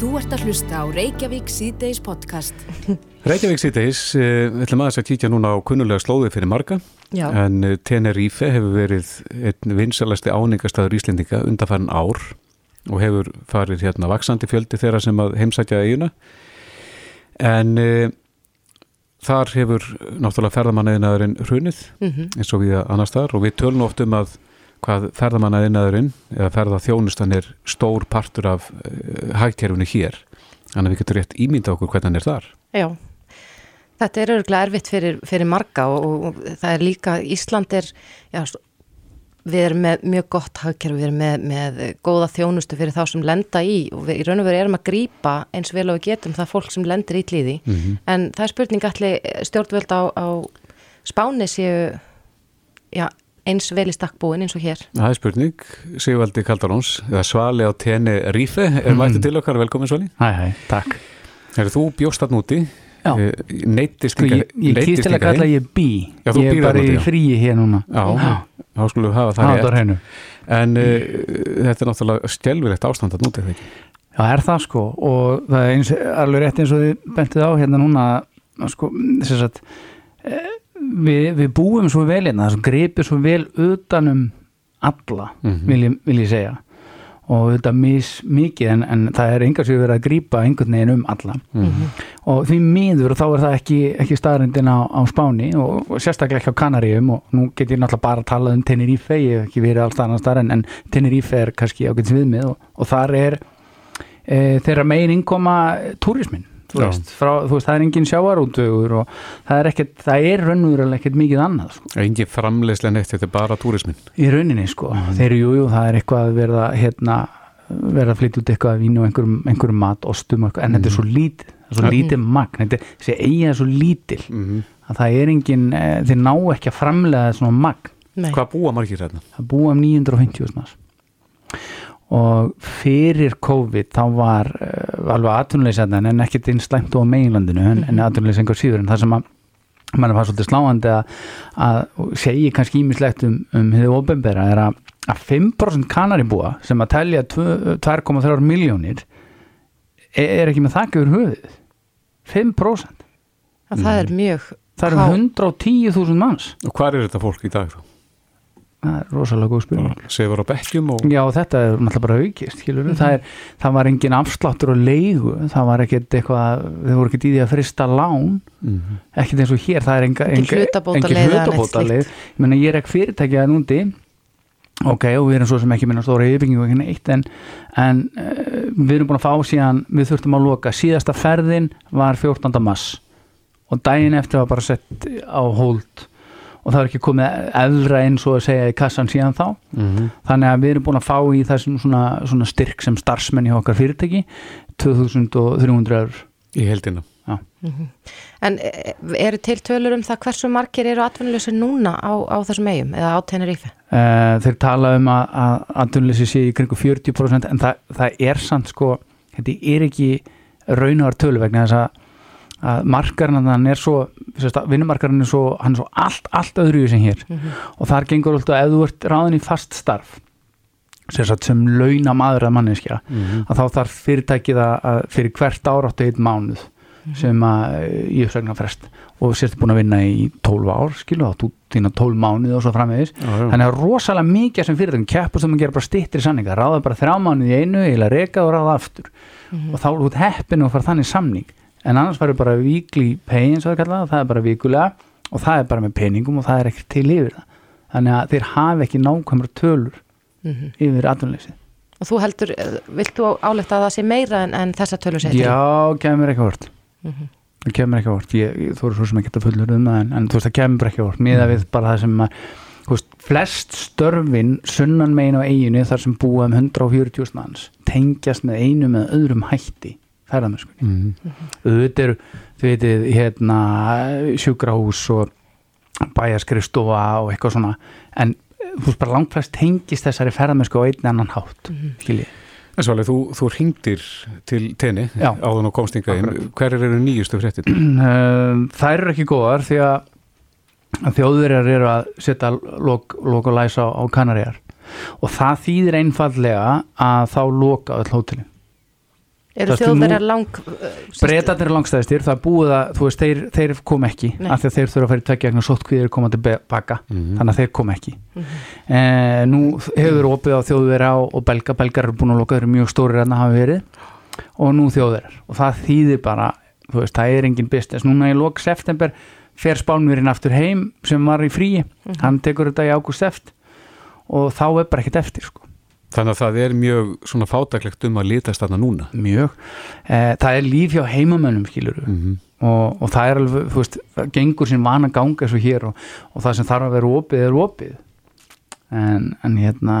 Þú ert að hlusta á Reykjavík síðdeis podcast. Reykjavík síðdeis, eh, við ætlum aðeins að kíkja núna á kunnulega slóði fyrir marga Já. en eh, Tenerife hefur verið einn vinsalasti áningastadur Íslendinga undanfærin ár og hefur farið hérna vaksandi fjöldi þeirra sem að heimsækja eiguna en e, þar hefur náttúrulega ferðamannaðinaðurinn hrunið Mhm. eins og við annars þar og við tölum oft um að hvað ferðamannaðinaðurinn eða ferðaþjónustan er stór partur af e, hægkerfinu hér. Þannig að við getum rétt ímynda okkur hvernig hann er þar. Já, þetta er örgulega erfitt fyrir, fyrir marga og, og það er líka, Ísland er, já, við erum með mjög gott hagkerfi, við erum með, með góða þjónustu fyrir þá sem lenda í og við í raun og veru erum að grípa eins vel og við getum það fólk sem lendir í tlíði Mhm. en það er spurning allir stjórnvöld á, á spáni séu já, eins vel í stakkbúin eins og hér. Það er spurning, Sigvaldi Kaldaróns eða Svali á tenni Rífe er Mhm. mættið til okkar, velkomin Svali Hæ, hæ, takk. Er þú bjóst að núti? Já. Neittist Sko, ég, ég kýst til að kalla ég bí. Já, þú ég er bara í fríi hér núna. Já, þá skulum við hafa það rétt hreinu. En uh, þetta er náttúrulega stjelvilegt ástand að núti, ekki? Já, er það sko og það er eins, alveg rétt eins og þið bentið á hérna núna að sko, þess að við, við búum svo vel hérna, það er svo vel utanum alla, Mhm. vil, ég, vil ég segja. Og þetta mis mikið en, en það er engar sem verið að grípa einhvern veginn um alla. Og því miður þá er það ekki, ekki staðrindin á, á Spáni og, og sérstaklega ekki á Kanaríum og nú get ég náttúrulega bara að tala um Tenerife, ég hef ekki verið alls annars þar en, en Tenerife er kannski ágætis viðmið og, og þar er e, þeirra megin innkoma túrismin þú veist, frá, þú veist, það er engin sjávarútugur og það er ekkert, það er raunverulega ekkert mikið annað sko. Engi framleyslega neitt, þetta er bara túrismin. Í rauninni sko, þeir eru jú, jú, það er eitthvað að verða hérna, verða að flytja út eitthvað af vín og einhverjum, einhverjum mat, ostum og eitthvað, en þetta er svo lítið það er svo lítið magn, þetta er- þessi eiga er svo lítil mm að það er engin, e, þeir ná ekki að framlega svona magn, Nei. Hvað búa margir hérna? það búa um 950 manns og fyrir COVID þá var uh, alveg atvinnuleysendan en ekkert einn slæmt á meginlandinu en, en atvinnuleysi einhver síður. En það sem að mann var svolítið sláandi að, að og segi kannski ímislegt um, um hefði ofenbera er að, að 5% kanaribúa sem að telja 2 2,3 miljónir er, ekki með þakka yfir höfuðið. 5% Að það er mjög það eru há- 110.000 manns. Og hvað er þetta fólk í dag þá? Það er rosalega góð spurning. Sefur á bekkjum og Já, þetta er náttúrulega bara aukist, skilur Mhm. það, er, það var engin afsláttur og leigu, það var ekkert eitthvað, þau voru ekkert í því að frista lán, mm ekkert eins og hér, það er enga, Engin neitt hlutabótaleið. Ég meina, ég er ekki fyrirtæki að núndi, ok, og við erum svo sem ekki minna stóra yfirbyggingu og ekki neitt, en, en uh, við erum búin að fá síðan, við þurftum að loka, síðasta ferðin var 14. mass og daginn eftir var bara sett á hold og það er ekki komið efra eins og að segja í kassan síðan þá. -hmm. þannig að við erum búin að fá í þessum svona, svona styrk sem starfsmenn í okkar fyrirtæki 2300 eur. Í heldina En e, eru til tölur um það hversu margir eru atvinnuleysi núna á, á þessum eigum eða á Tenerife? uh, þeir tala um að, að atvinnleysi sé í kringu 40% en það, það er samt sko þetta er ekki raunar tölu vegna þess að, að markarinn hann er svo vinnumarkarinn er svo, hann er svo allt, allt öðru sem hér. Og þar gengur alltaf ef þú ert ráðin í fast starf sem, launa maður að manneskja mm að þá þarf fyrirtækið að, að fyrir hvert áráttu einn mánuð sem að í uppsagna frest og sérstu búin að vinna í 12 ár skilu þá þú þína 12 mánuð og svo framvegis. Þannig að rosalega mikið sem fyrirtækjum keppast um að gera bara styttri sanninga ráða bara þrjá mánuð í einu eða reka og ráða aftur. Og þá er út heppin og fara þannig samning en annars verður bara weekly pay það er bara vikulega og það er bara með peningum og það er ekki til yfir það. Þannig að þeir hafa ekki nákvæmra tölur Mhm. yfir atvinnleysi Og þú heldur, eh, vilt þú álegt að það sé meira en, en þessa tölur sér? Já, kemur ekki vort Mhm. það kemur ekki vort þú eru svo sem ekki að fullur um það en, en þú veist það kemur ekki vort miða við bara það sem að veist, flest störfin sunnan megin á eiginu þar sem búa um 140 manns tengjast með einu með öðrum hætti ferðamennskunni mm. auðvitað eru, þið veitir, hérna sjúkrahús og bæjarskrifstofa og eitthvað svona en eh, þú veist bara langt flest tengist þessari ferðamennsku á einn annan hátt mm -hmm. En Svali, þú, þú ringdir til tenni Já. áðan og komstinga inn Akkurat. Hverjir eru nýjustu fréttir? þær eru ekki góðar því að þjóðverjar eru að setja lok, lok og læsa á, á Kanaríar og það þýðir einfallega að þá loka öll hótelin Eru nú- lang Breytarnir er langstæðistir, það er búið að þú veist, þeir, þeir kom ekki Nei. af því að þeir þurfa að fara í tveggja vegna sóttkvíðir koma tilbaka, Mhm. þannig að þeir kom ekki Mhm. eh, Nú hefur opið á þjóðverja og, og belga belgar eru búin að loka, þeir eru mjög stórir en það hafa verið og nú þjóðverjar og það þýðir bara, þú veist, það er engin business núna í lok september fer spánverinn aftur heim sem var í fríi hann tekur þetta í ágúst eft og þá er bara ekkert eftir sko Þannig að það er mjög svona fátaklegt um að litast þarna núna. mjög, eh, það er líf hjá heimamönnum skilur Mm og, og það er alveg, þú veist, gengur sín vana ganga og hér og, og það sem þarf að vera opið er opið. En, en hérna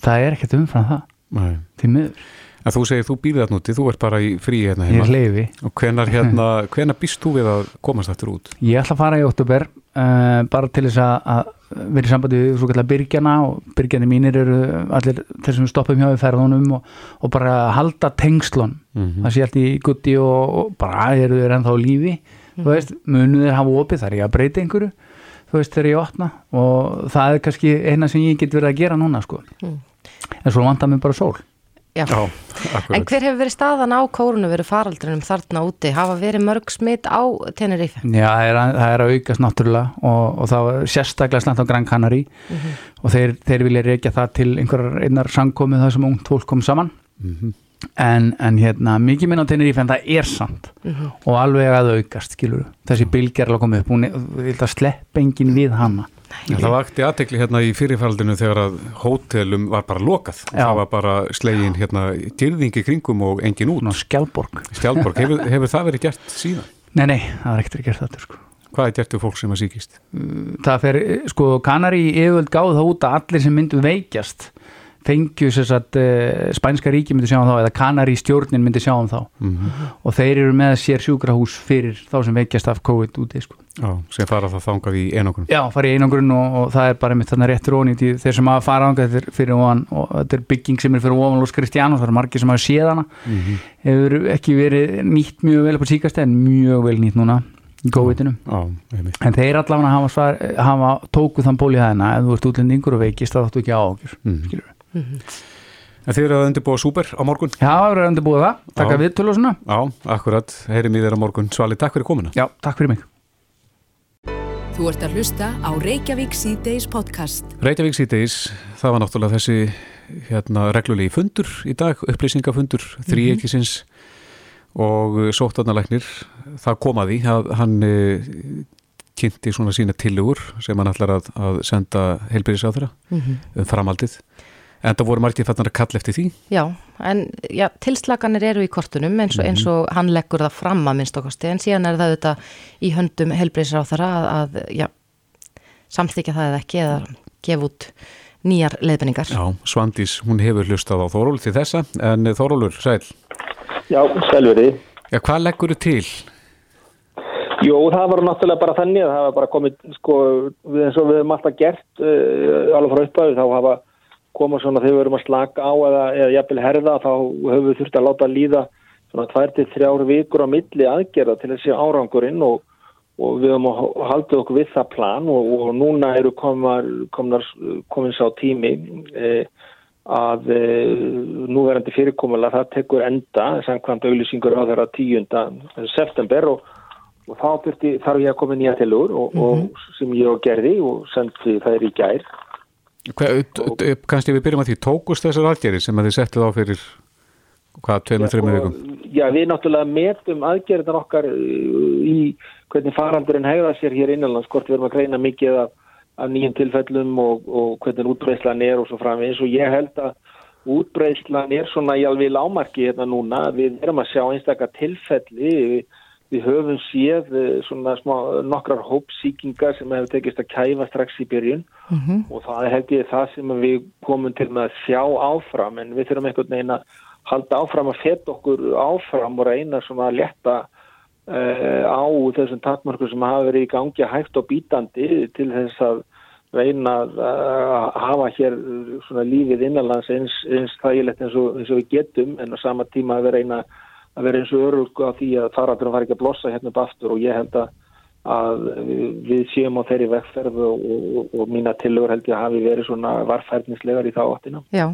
það er ekkert umfram það. Nei. til miður, En þú segir þú býðið þarna úti, þú ert bara í frí hérna ég heima. hleyfi Og hvenar, hérna, hvenar býst þú við að komast aftur út? ég ætla að fara í oktober uh, bara til þess að, að vera í sambandi við svo kallar byrgjana og byrgjani mínir eru allir þeir sem við stoppum hjá við ferðunum og, og bara halda tengslun Mm það sé allt í gutti og, og bara eru þeir ennþá lífi þú veist, munu þeir hafa opið þar ég að breyta einhverju þú veist, þegar ég opna og það er kannski eina sem ég get verið að gera núna sko. Mm. en svo vantar mér bara sól Já. Já, En hver hefur verið staðan á kórunu verið faraldrinum þarna úti? Hafa verið mörg smitt á Tenerife? Já, það er að, það er að aukast náttúrulega og, og það var sérstaklega slant á Gran Canary og þeir, þeir vilja reykja það til einhverjar einnar sangkomið það sem ungt fólk kom saman Mhm. en, en hérna, mikið minn á Tenerife en það er samt og alveg að aukast skilur þessi bylgjar er alveg komið upp hún er, slepp engin við hana Já, það vakti aðtekli hérna í fyrirfaldinu þegar að hótelum var bara lokað. Já. Það var bara slegin hérna dyrðingi kringum og engin út. Ná, Skjálborg Stjálborg, hefur, hefur það verið gert síðan? Nei, nei, það var ekkert að gera þetta sko Hvað er gert við fólk sem að síkist? það fer, sko, Kanari yfirvöld gáð það út að allir sem myndu veikjast fengju að uh, spænska ríki myndi sjá um þá eða Kanari stjórnin myndi sjá um þá Mm og þeir eru með sér sjúkrahús fyrir þá sem veikjast af COVID úti sko. Já, sem fara það þangað í einangrun. Já, fara í einangrun og, og það er bara mitt þarna réttur í þeir sem hafa farað er fyrir ofan og þetta er bygging sem er fyrir ofan Lós Kristjánus, það eru margir sem hafa séð hana Mm hefur ekki verið nýtt mjög vel upp á síkast en mjög vel nýtt núna í einmitt. En þeir allavega hafa, svar, hafa tókuð þann ból í hæðina ef þú ert útlendingur og veikist þá áttu ekki áhugjur Mhm. skilur En þið eru að undirbúa súper á morgun? Já, það verður undirbúið það, taka Já. viðtölu og svona Já, akkurat. Heyrim í þér á morgun. Svali, takk fyrir komuna. Já, takk fyrir mig Þú ert að hlusta á Reykjavík C-Days podcast. Reykjavík síðdeis, það var náttúrulega þessi hérna, reglulegi fundur í dag, upplýsingafundur, þríekisins og sóttarnalæknir, það kom að því að hann uh, kynnti svona sína tillögur sem hann ætlar að, að senda heilbyrðisáþra um framaldið. En það voru margir fannar að kalla eftir því. Já, en já, tilslaganir eru í kortunum eins og, eins og hann leggur það fram að minnst okkosti en síðan er það auðvitað í höndum helbriðsráþara að, að já, samþykja það eða ekki eða gefa út nýjar leiðbenningar. Já, Svandís, hún hefur hlustað á Þóról til þessa, en Þórólur, sæl, Já, selveri. já, hvað leggur þið til? Jú, það var náttúrulega bara þannig að það var bara komið, sko, eins og við höfum alltaf gert, uh, alveg frá upphæðu, þá hafa komað svona þegar við erum að slaka á eða, eða jafnvel herða, þá höfum við þurft að láta líða svona tvær til þrjár vikur á milli aðgerða til þessi árangurinn og, og við höfum að halda okkur við það plan og, og núna eru komar, komnar, komin sá tími eh, að e, núverandi fyrirkomulega það tekur enda samkvæmt auglýsingur á þeirra 10. september og, og þá þarf ég að koma nýja tilur og, og sem ég og gerði og sendi þær í gær Kannski við byrjum að því, tókust þessar aðgerðir sem að þið settuð á fyrir hvað, tveimur, þreimur vikum? Já, við náttúrulega metum aðgerðan okkar uh, í hvernig farandurinn hegða sér hér innanlands, hvort við erum að greina mikið af, af nýjum tilfellum og, og hvernig útbreyslan er og svo framvegis og ég held að útbreyslan er svona í alveg lámarki hérna núna, við erum að sjá einstakar tilfelli, við, við höfum séð eh, svona smá, nokkrar hópsíkingar sem hefur tekist að kæfa strax í byrjun. Og það er held ég það sem við komum til með að sjá áfram en við þurfum einhvern veginn að halda áfram að feta okkur áfram og reyna svona að letta uh, á þessum takmörkum sem hafa verið í gangi hægt og bítandi til þess að reyna að uh, hafa hér svona lífið innanlands eins, eins þægilegt eins og, eins og við getum en á sama tíma að við reyna að vera eins og örug á því að farandurum var ekki að blossa hérna upp aftur og ég held að að við séum á þeirri vegferð og, og, og mína tillögur held ég að hafi verið svona varfærnislegar í þá áttina. Já,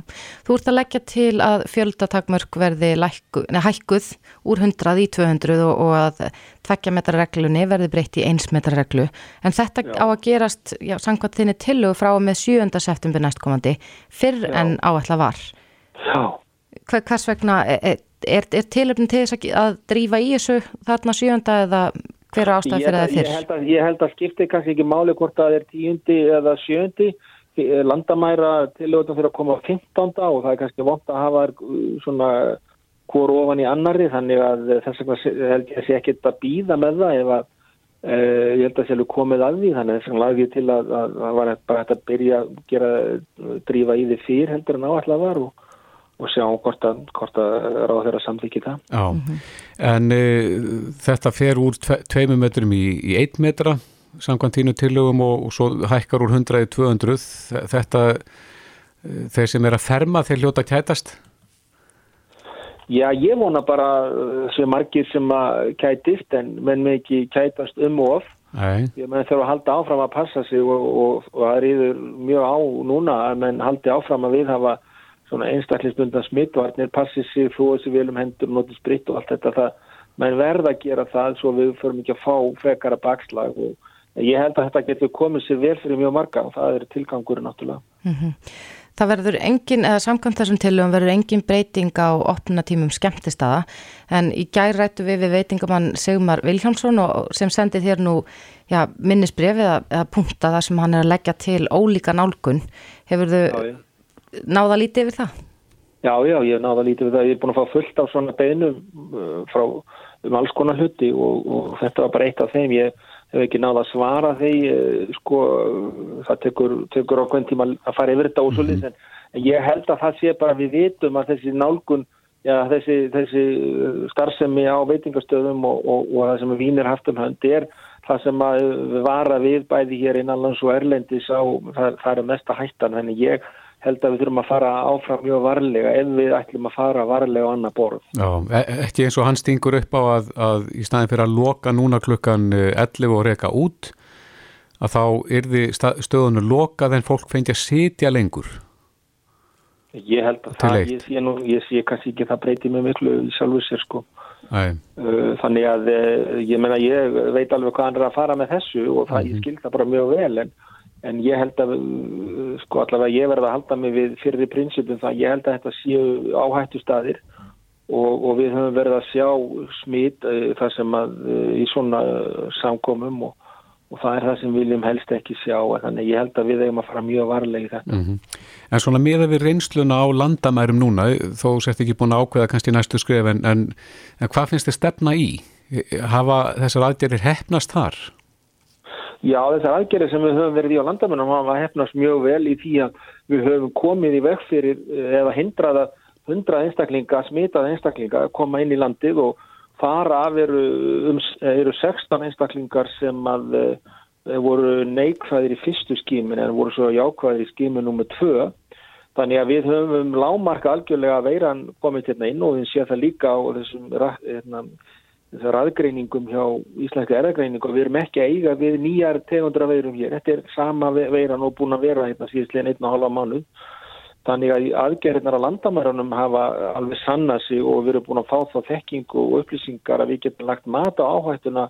þú ert að leggja til að fjöldatakmörk verði lækku, nei, hækkuð úr 100 í 200 og, og að tveggja metrarreglunni verði breytt í eins metrarreglu en þetta já. á að gerast, já, sangvað þinni tillögu frá með 7. september næstkomandi fyrr já. en áætla var. Já. Hver, hvers vegna, er, er, er tilöfn til þess að drífa í þessu þarna 7. eða hver ástæð fyrir það fyrr? Ég held að, ég held að skipti kannski ekki máli hvort það er tíundi eða sjöndi landamæra tilögum fyrir að koma á 15. og það er kannski vond að hafa svona hvort ofan í annari þannig að þess vegna held ég að sé ekkert að býða með það ef að e, ég held að það sé komið að því þannig að þess lagði ég til að það var bara hægt að byrja að gera, drífa í því fyrr heldur en áallega var og og sjá hvort að, að ráða þeirra samþykja það. Já, mm -hmm. en e, þetta fer úr tve, tveimum metrum í, í eitt metra samkvæmt tínu tillögum og, og svo hækkar úr 100 í 200 þetta, e, þeir sem er að ferma þeir hljóta kætast? Já, ég vona bara e, sem margir sem að kætist en menn með ekki kætast um og of Nei. ég menn þurfa að halda áfram að passa sig og, og, og það rýður mjög á núna að menn haldi áfram að við hafa svona einstaklisbundan smittvarnir passið sig, flóðið sig vel um hendur notið spritt og allt þetta það menn verða að gera það svo við förum ekki að fá frekara bakslag og ég held að þetta getur komið sér vel fyrir mjög marga og það er tilgangur náttúrulega. Mm -hmm. Það verður engin, eða samkvæmt þessum tilum verður engin breyting á opna tímum skemmtistada en í gær rættu við við veitingamann Sigmar Viljánsson sem sendi þér nú já, minnisbref eða, eða punkta það sem hann er að leggja til ólíka nálgun. Hefur þau náða lítið yfir það? Já, já, ég náða lítið yfir það. Ég er búin að fá fullt af svona beinum uh, frá um alls konar hluti og, og þetta var bara eitt af þeim. Ég hef ekki náða að svara þeim, uh, sko, það tekur, tekur á hvern tíma að fara yfir þetta og svo litið, mm. en ég held að það sé bara við vitum að þessi nálgun, já, þessi, þessi uh, starfsemi á veitingastöðum og, og, og það sem vínir haft um hönd er það sem að vara við bæði hér innanlands og erlendis á, það, það er mesta hættan, þannig ég held að við þurfum að fara áfram mjög varlega ef við ætlum að fara varlega á annar borð. Já, e, ekki eins og hann stingur upp á að, að í staðin fyrir að loka núna klukkan 11 eh, og reyka út að þá er því stöðunu lokað en fólk fengi að sitja lengur. Ég held að það, ég sé, nú, ég sé kannski ekki það breyti með miklu sjálfur sér sko. Æ. Þannig að eh, ég menna ég veit alveg hvað hann er að fara með þessu og það, mm -hmm. ég skilta bara mjög vel en en ég held að sko allavega ég verða að halda mig við fyrir prinsipum það ég held að þetta séu áhættu staðir og, og við höfum verið að sjá smít uh, þar sem að uh, í svona uh, samkomum og, og það er það sem viljum helst ekki sjá þannig ég held að við eigum að fara mjög varlega í þetta mm -hmm. En svona miða við reynsluna á landamærum núna þó sért ekki búin að ákveða kannski næstu skrif en, en, en hvað finnst þið stefna í? Hafa þessar aðgerðir hefnast þar? Já, þessar aðgerðir sem við höfum verið í á landamennum hafa hefnast mjög vel í því að við höfum komið í veg fyrir eh, eða hindraða hundra einstaklinga, smitaða einstaklinga að koma inn í landið og fara af eru, um, eru 16 einstaklingar sem að e, voru neikvæðir í fyrstu skímin en voru svo jákvæðir í skímin nummið 2. Þannig að við höfum lámarka algjörlega að veiran komið hérna inn og við séum það líka á þessum þessar aðgreiningum hjá Íslenski erðagreiningu við erum ekki að eiga við nýjar tegundra veirum hér, þetta er sama veiran og búin að vera hérna síðustlega einn og halva mánu þannig að aðgerðinar á landamærunum hafa alveg sanna sig og við erum búin að fá þá þekkingu og upplýsingar að við getum lagt mat á áhættuna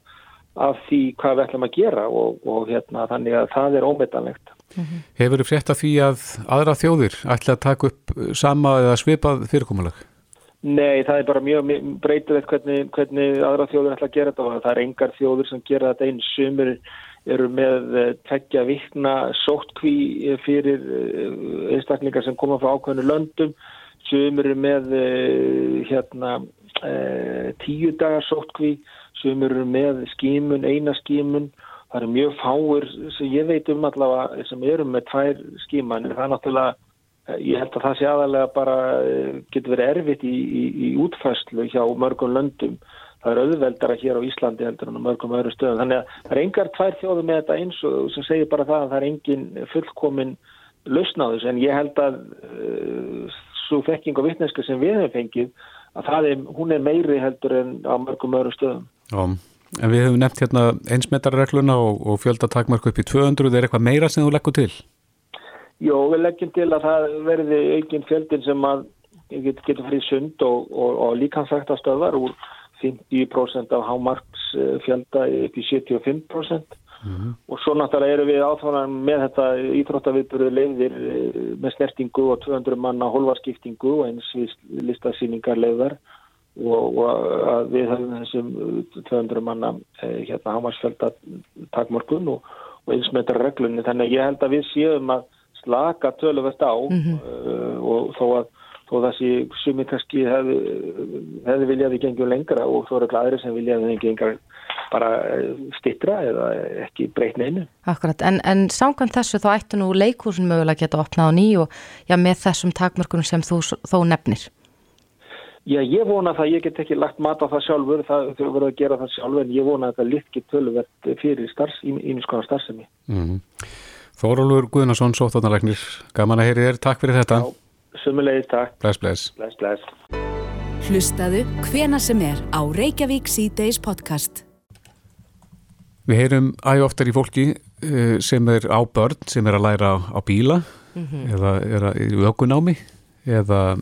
af því hvað við ætlum að gera og, og hérna þannig að það er ómetanlegt mm -hmm. Hefur þið frétt af því að aðra þjóðir ætla að taka upp sama eða svipað fyrirkomulag? Nei, það er bara mjög breytilegt hvernig, hvernig aðra þjóður ætla að gera þetta og það er engar þjóður sem gera þetta eins sumur eru með eh, tekja vikna sóttkví fyrir eh, einstaklingar sem koma frá ákveðinu löndum. Sumur eru með eh, hérna tíu dagar sóttkví. Sumur eru með skímun, eina skímun það eru mjög fáir sem ég veit um allavega sem eru með tvær skíman en það er náttúrulega Ég held að það sé aðalega bara eh, getur verið erfitt í, í, í útfæslu hjá mörgum löndum. Það er auðveldara hér á Íslandi heldur en á mörgum öðru stöðum. Þannig að það er engar tvær þjóðu með þetta eins og sem segir bara það að það er engin fullkomin lausnáðus en ég held að uh, svo þekking og vittneska sem við hefum fengið að er, hún er meiri heldur en á mörgum öðru stöðum. Já, En við höfum nefnt hérna einsmetarregluna og, og fjöldatakmarku upp í 200, er eitthvað meira sem þú leggur til? Jó, við leggjum til að það verði eigin fjöldin sem að get, getur frið sund og, og, og líkansræktastöðar úr 50% af hámarksfjölda upp í 75%. Mm -hmm. og svo náttúrulega eru við áþáðan með þetta íþróttaviðbúrið leiðir með snertingu og 200 manna holvarskiptingu og eins listasýningar leiðar og, og við höfum þessum 200 manna hérna hámarsfjölda takmörkun og, og eins með þetta reglunni þannig að ég held að við séum að slaka töluvert á mm -hmm. uh, og þó að þó þessi sumi kannski hefði, hefði viljaði gengjum lengra og þó eru glæðri sem viljaði gengjum bara stittra eða ekki breytna einu. Akkurat, en, en samkvæmt þessu þá ættu nú leikúsin mögulega geta opnað á ný og já, með þessum takmörkunum sem þú þó nefnir. Já, ég vona það, ég get ekki lagt mat á það sjálfur, það þau verður að gera það sjálfur en ég vona að það litki tölverð fyrir starfs, íminskonar starfsemi. Mm -hmm. Þórólur Guðnarsson, sóttónaræknir, gaman að heyri þér, takk fyrir þetta. Já, sumulegis, takk. Bless, bless. Bless, bless. Hlustaðu hvena sem er á Reykjavík C-Days podcast. Við heyrum æg oftar í fólki sem er á börn, sem er að læra á bíla mm -hmm. eða er í ökunámi eða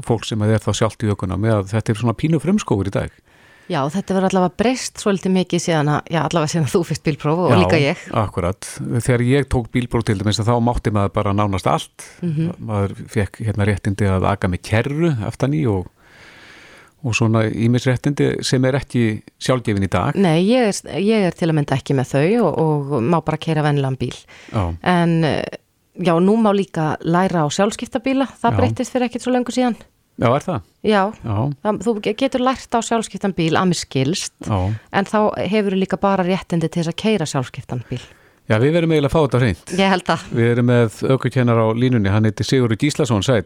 fólk sem er þá sjálft í ökunámi að þetta er svona pínu frumskófur í dag. Já, þetta verður allavega breyst svolítið mikið síðan að, já, allavega síðan að þú fyrst bílpróf og já, líka ég. Já, akkurat. Þegar ég tók bílpróf til dæmis þá mátti maður bara nánast allt. Mm -hmm. Maður fekk hérna réttindi að aga með kerru aftan í og og svona ímisréttindi sem er ekki sjálfgefin í dag Nei, ég er, ég er til að mynda ekki með þau og, og má bara keira vennilegan bíl já. en já, nú má líka læra á sjálfskiptabíla það breytist fyrir ekkert svo lengur síðan Já, er það? Já, það, þú getur lært á sjálfskiptan bíl að mér skilst já. en þá hefur þú líka bara réttindi til þess að keira sjálfskiptan bíl Já, við verum eiginlega að fá þetta hreint Ég held að Við erum með aukvökjennar á línunni, hann heiti Sigurður Gíslason Sæl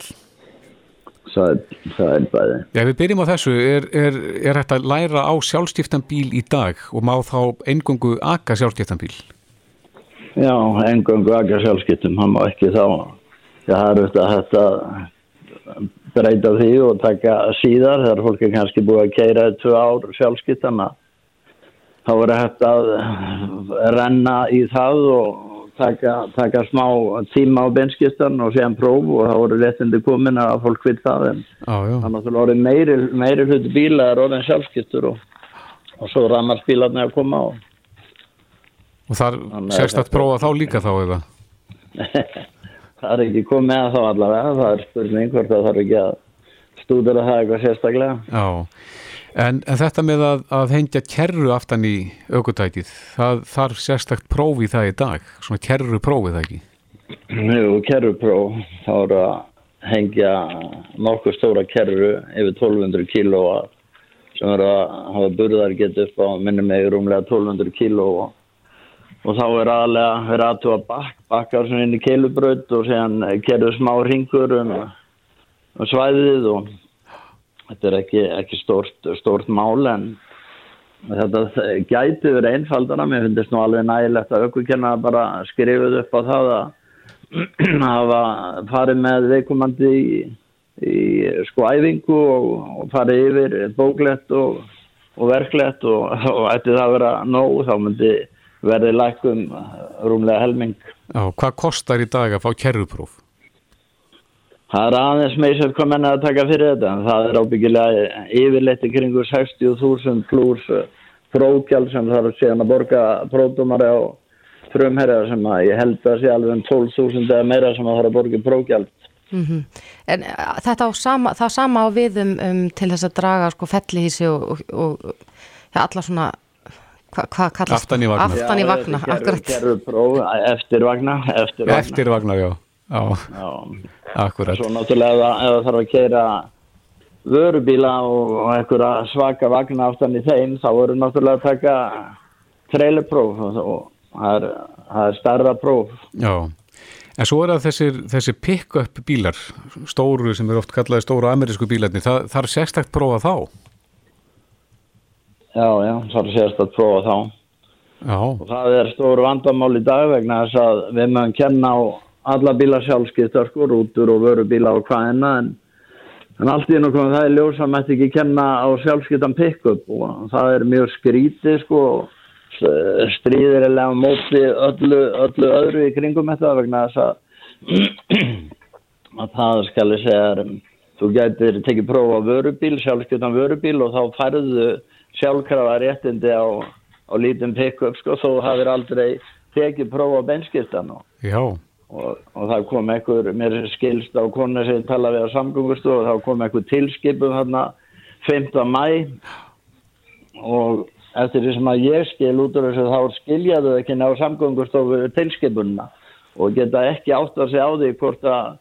það er bæði. Já, við byrjum á þessu. Er, er, er þetta að læra á sjálfstiftan bíl í dag og má þá engungu akka sjálfstiftan bíl? Já, engungu akka sjálfstiftum. Það má ekki þá. Það er auðvitað þetta breyta því og taka síðar. Það er fólki kannski búið að keira tvö ár sjálfstiftana. Þá er þetta að renna í það og taka, taka smá tíma á benskistan og séðan próf og þá voru réttindi komin að fólk vil það en þannig að það voru meiri, meiri hluti bíla er orðin sjálfskistur og, og svo ramar bílarni að koma á Og þar sérst að prófa þá líka þá eða? það er ekki komið að þá allavega. Það er spurning hvort það þarf ekki að stúdara það eitthvað sérstaklega. Já. En, en þetta með að, að hengja kerru aftan í aukutækið, það þarf sérstakt prófi það í dag, svona kerru prófið það ekki? Jú, kerru próf, þá er að hengja nokkuð stóra kerru yfir 1200 kílóa sem er að hafa burðar gett upp á minnum með rúmlega 1200 kílóa og þá er aðlega verið aðtúa bakk, bakkar svona inn í keilubraut og séðan kerru smá ringur um, um svæðið og þetta er ekki, ekki stórt, stórt mál en þetta gæti verið einfaldana, mér finnst nú alveg nægilegt að aukukenna bara skrifuð upp á það að hafa farið með veikumandi í, í sko æfingu og, og farið yfir bóklegt og, og verklegt og, og ætti það að vera nóg þá myndi verði lækum rúmlega helming. Já, hvað kostar í dag að fá kerrupróf? Það er aðeins meðsett hvað menna að taka fyrir þetta en það er ábyggilega yfirleitt í kringu 60.000 pluss prókjál sem þarf síðan að borga prótumari á frumherjar sem að ég held að sé alveg um 12.000 eða meira sem að þarf að borga prókjál. Mm -hmm. En uh, þetta á sama, það sama á við um, um til þess að draga sko fellihísi og, og, og ja, alla svona hvað hva kallast aftan í vagna, aftan í vagna já, gerur, próf, eftir vagna eftir vagna, eftir vagna já. Já, akkurat. Svo náttúrulega ef það þarf að keira vörubíla og einhverja svaka vagna aftan í þeim þá voru náttúrulega að taka trailerpróf og það er, það er starra próf. Já, en svo er það þessir, þessir pick-up bílar, stóru sem er oft kallaði stóru amerísku bílarni, það, það er sérstakt prófa þá? Já, já, það er sérstakt prófa þá. Já. Og það er stóru vandamál í dag vegna þess að við mögum kenna á alla bíla sjálfskiptar sko, rútur og vörubíla og hvaðina en En allt í ennum komið það er ljós að maður ekki kenna á sjálfskeitan pick-up og það er mjög skrítið sko og stríðir eða móti öllu, öllu öðru í kringum þetta vegna þess að, að það skal ég segja þú getur tekið prófa á vörubíl, sjálfskeitan vörubíl og þá færðu sjálfkrafa réttindi á, á lítum pick-up sko þó hafið aldrei tekið prófa á benskiptan og og, og það kom einhver, mér skilst á konu sem tala við á samgöngustofu og þá kom einhver tilskipum þarna 5. mæ og eftir því sem að ég skil út úr þessu þá skiljaðu ekki ná samgöngustofu tilskipunna og geta ekki átt að segja á því hvort að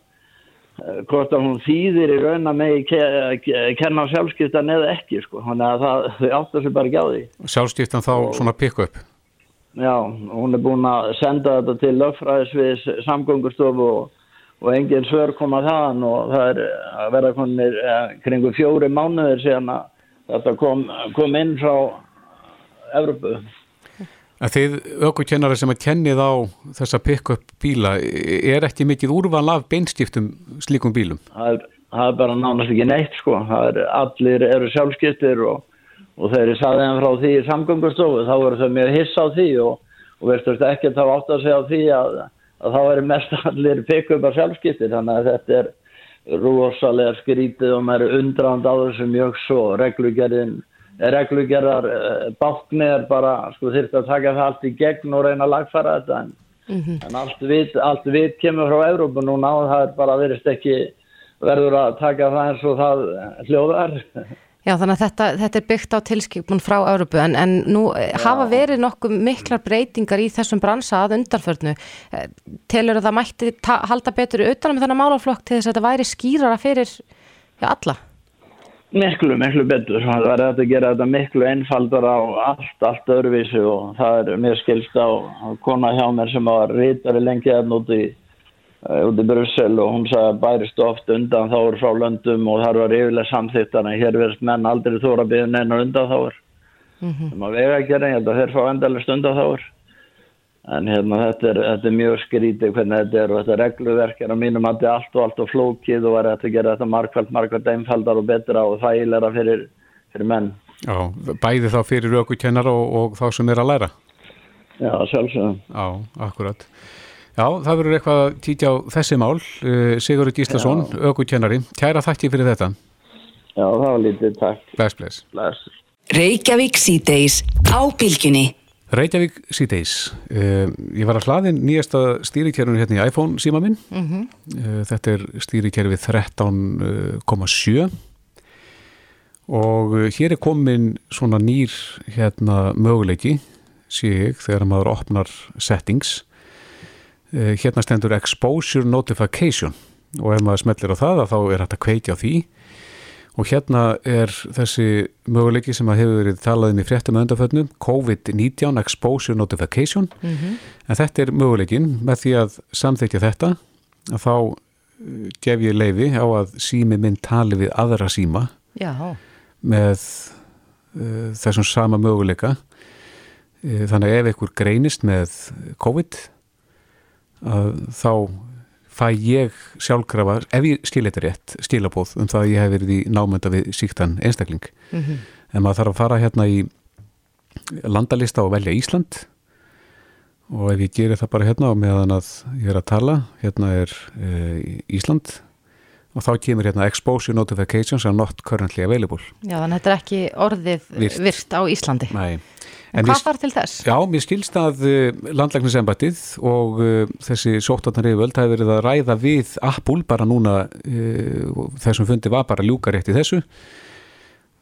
hvort að hún þýðir í raun að megi ke- ke- kenna á sjálfskiptan eða ekki sko, þannig að það, þau átt að segja bara ekki á því Sjálfstíftan þá svona pick-up. Já, hún er búin að senda þetta til lögfræðisviðs samgöngustofu og, og engin svör koma þaðan og það er að vera konir eh, kringu fjóri mánuðir síðan að þetta kom, kom inn frá Evropu. En þið ökukennara sem að kennið á þessa pick-up bíla, er ekki mikið úrval af beinstiftum slíkum bílum? Það er, það er bara nánast ekki neitt sko. Það er, allir eru sjálfskiptir og, og þegar ég saði þeim frá því í samgöngustofu þá voru þau mjög hiss á því og, og veist ekki þá átt að segja á því að, að þá er mest allir pick-up að sjálfskiptir þannig að þetta er rosalega skrítið og maður er undrand á þessu mjög svo reglugerðin reglugerðar uh, bákni er bara sko þyrfti að taka það allt í gegn og reyna að lagfæra þetta en, en allt vit, allt vit kemur frá Európa núna og það er bara verist ekki verður að taka það eins og það hljóðar Já, þannig að þetta, þetta er byggt á tilskipun frá Európu en, en nú Já. hafa verið nokkuð miklar breytingar í þessum bransa að undarförnu. Eh, Telur að það mætti halda betur utan með þennan málaflokk til þess að þetta væri skýrara fyrir já, alla? Miklu, miklu betur. Það verður hægt að gera þetta miklu einfaldar á allt, allt öðruvísi og það er mér skilst á, kona hjá mér sem var rítari lengi að úti í, uh, út í Brussel og hún sagði að bærist oft undan þáur frá löndum og þar var yfirlega samþýtt þannig að hér verðist menn aldrei þóra að byggja neina undan þáur. Mm -hmm. Það vega að gera, ég held að þeir fá endalist undan þáur. En hérna þetta er, þetta er mjög skrítið hvernig þetta er og þetta regluverk er á mínum að þetta er allt og allt og flókið og er þetta að gera þetta markvælt, markvælt einfaldar og betra og þægilega fyrir, fyrir menn. Já, bæði þá fyrir ökukennara og, og þá sem er að læra. Já, sjálfsögum. Já, akkurat. Já, það verður eitthvað að títja á þessi mál. Uh, Sigurður Gíslason, ökukennari. Kæra þakki fyrir þetta. Já, það var lítið, takk. Bless, bless. Bless. Reykjavík síðdeis á bylginni. Reykjavík síðdeis. Uh, ég var að hlaðin nýjasta stýrikerfinu hérna í iPhone síma minn. Mm Uh, þetta er stýrikerfið 13,7 og uh, hér er komin svona nýr hérna möguleiki sé ég þegar maður opnar settings. Uh, hérna stendur exposure notification. Og ef maður smellir á það þá er þetta kveiki á því og hérna er þessi möguleiki sem að hefur verið talað um í fréttum öndafötnum COVID-19 exposure notification. En þetta er möguleikin með því að samþykja þetta að þá uh, gef ég leifi á að sími minn tali við aðra síma Já, með uh, þessum sama möguleika. Uh, þannig að ef einhver greinist með COVID að þá fæ ég sjálfkrafa, ef ég skil þetta rétt skilabóð um það að ég hef verið í námönda við síktan einstakling en maður þarf að fara hérna í landalista og velja Ísland og ef ég gerir það bara hérna og meðan að ég er að tala hérna er uh, Ísland og þá kemur hérna exposure notifications are not currently available já, þannig að þetta er ekki orðið Virt. virt, á Íslandi. Nei. En hvað þarf til þess? Já, mér skilst að uh, landlæknisembættið og uh, þessi sóttarnar yfirvöld hafi verið að ræða við Apple bara núna uh, þessum fundi var bara ljúka rétt í þessu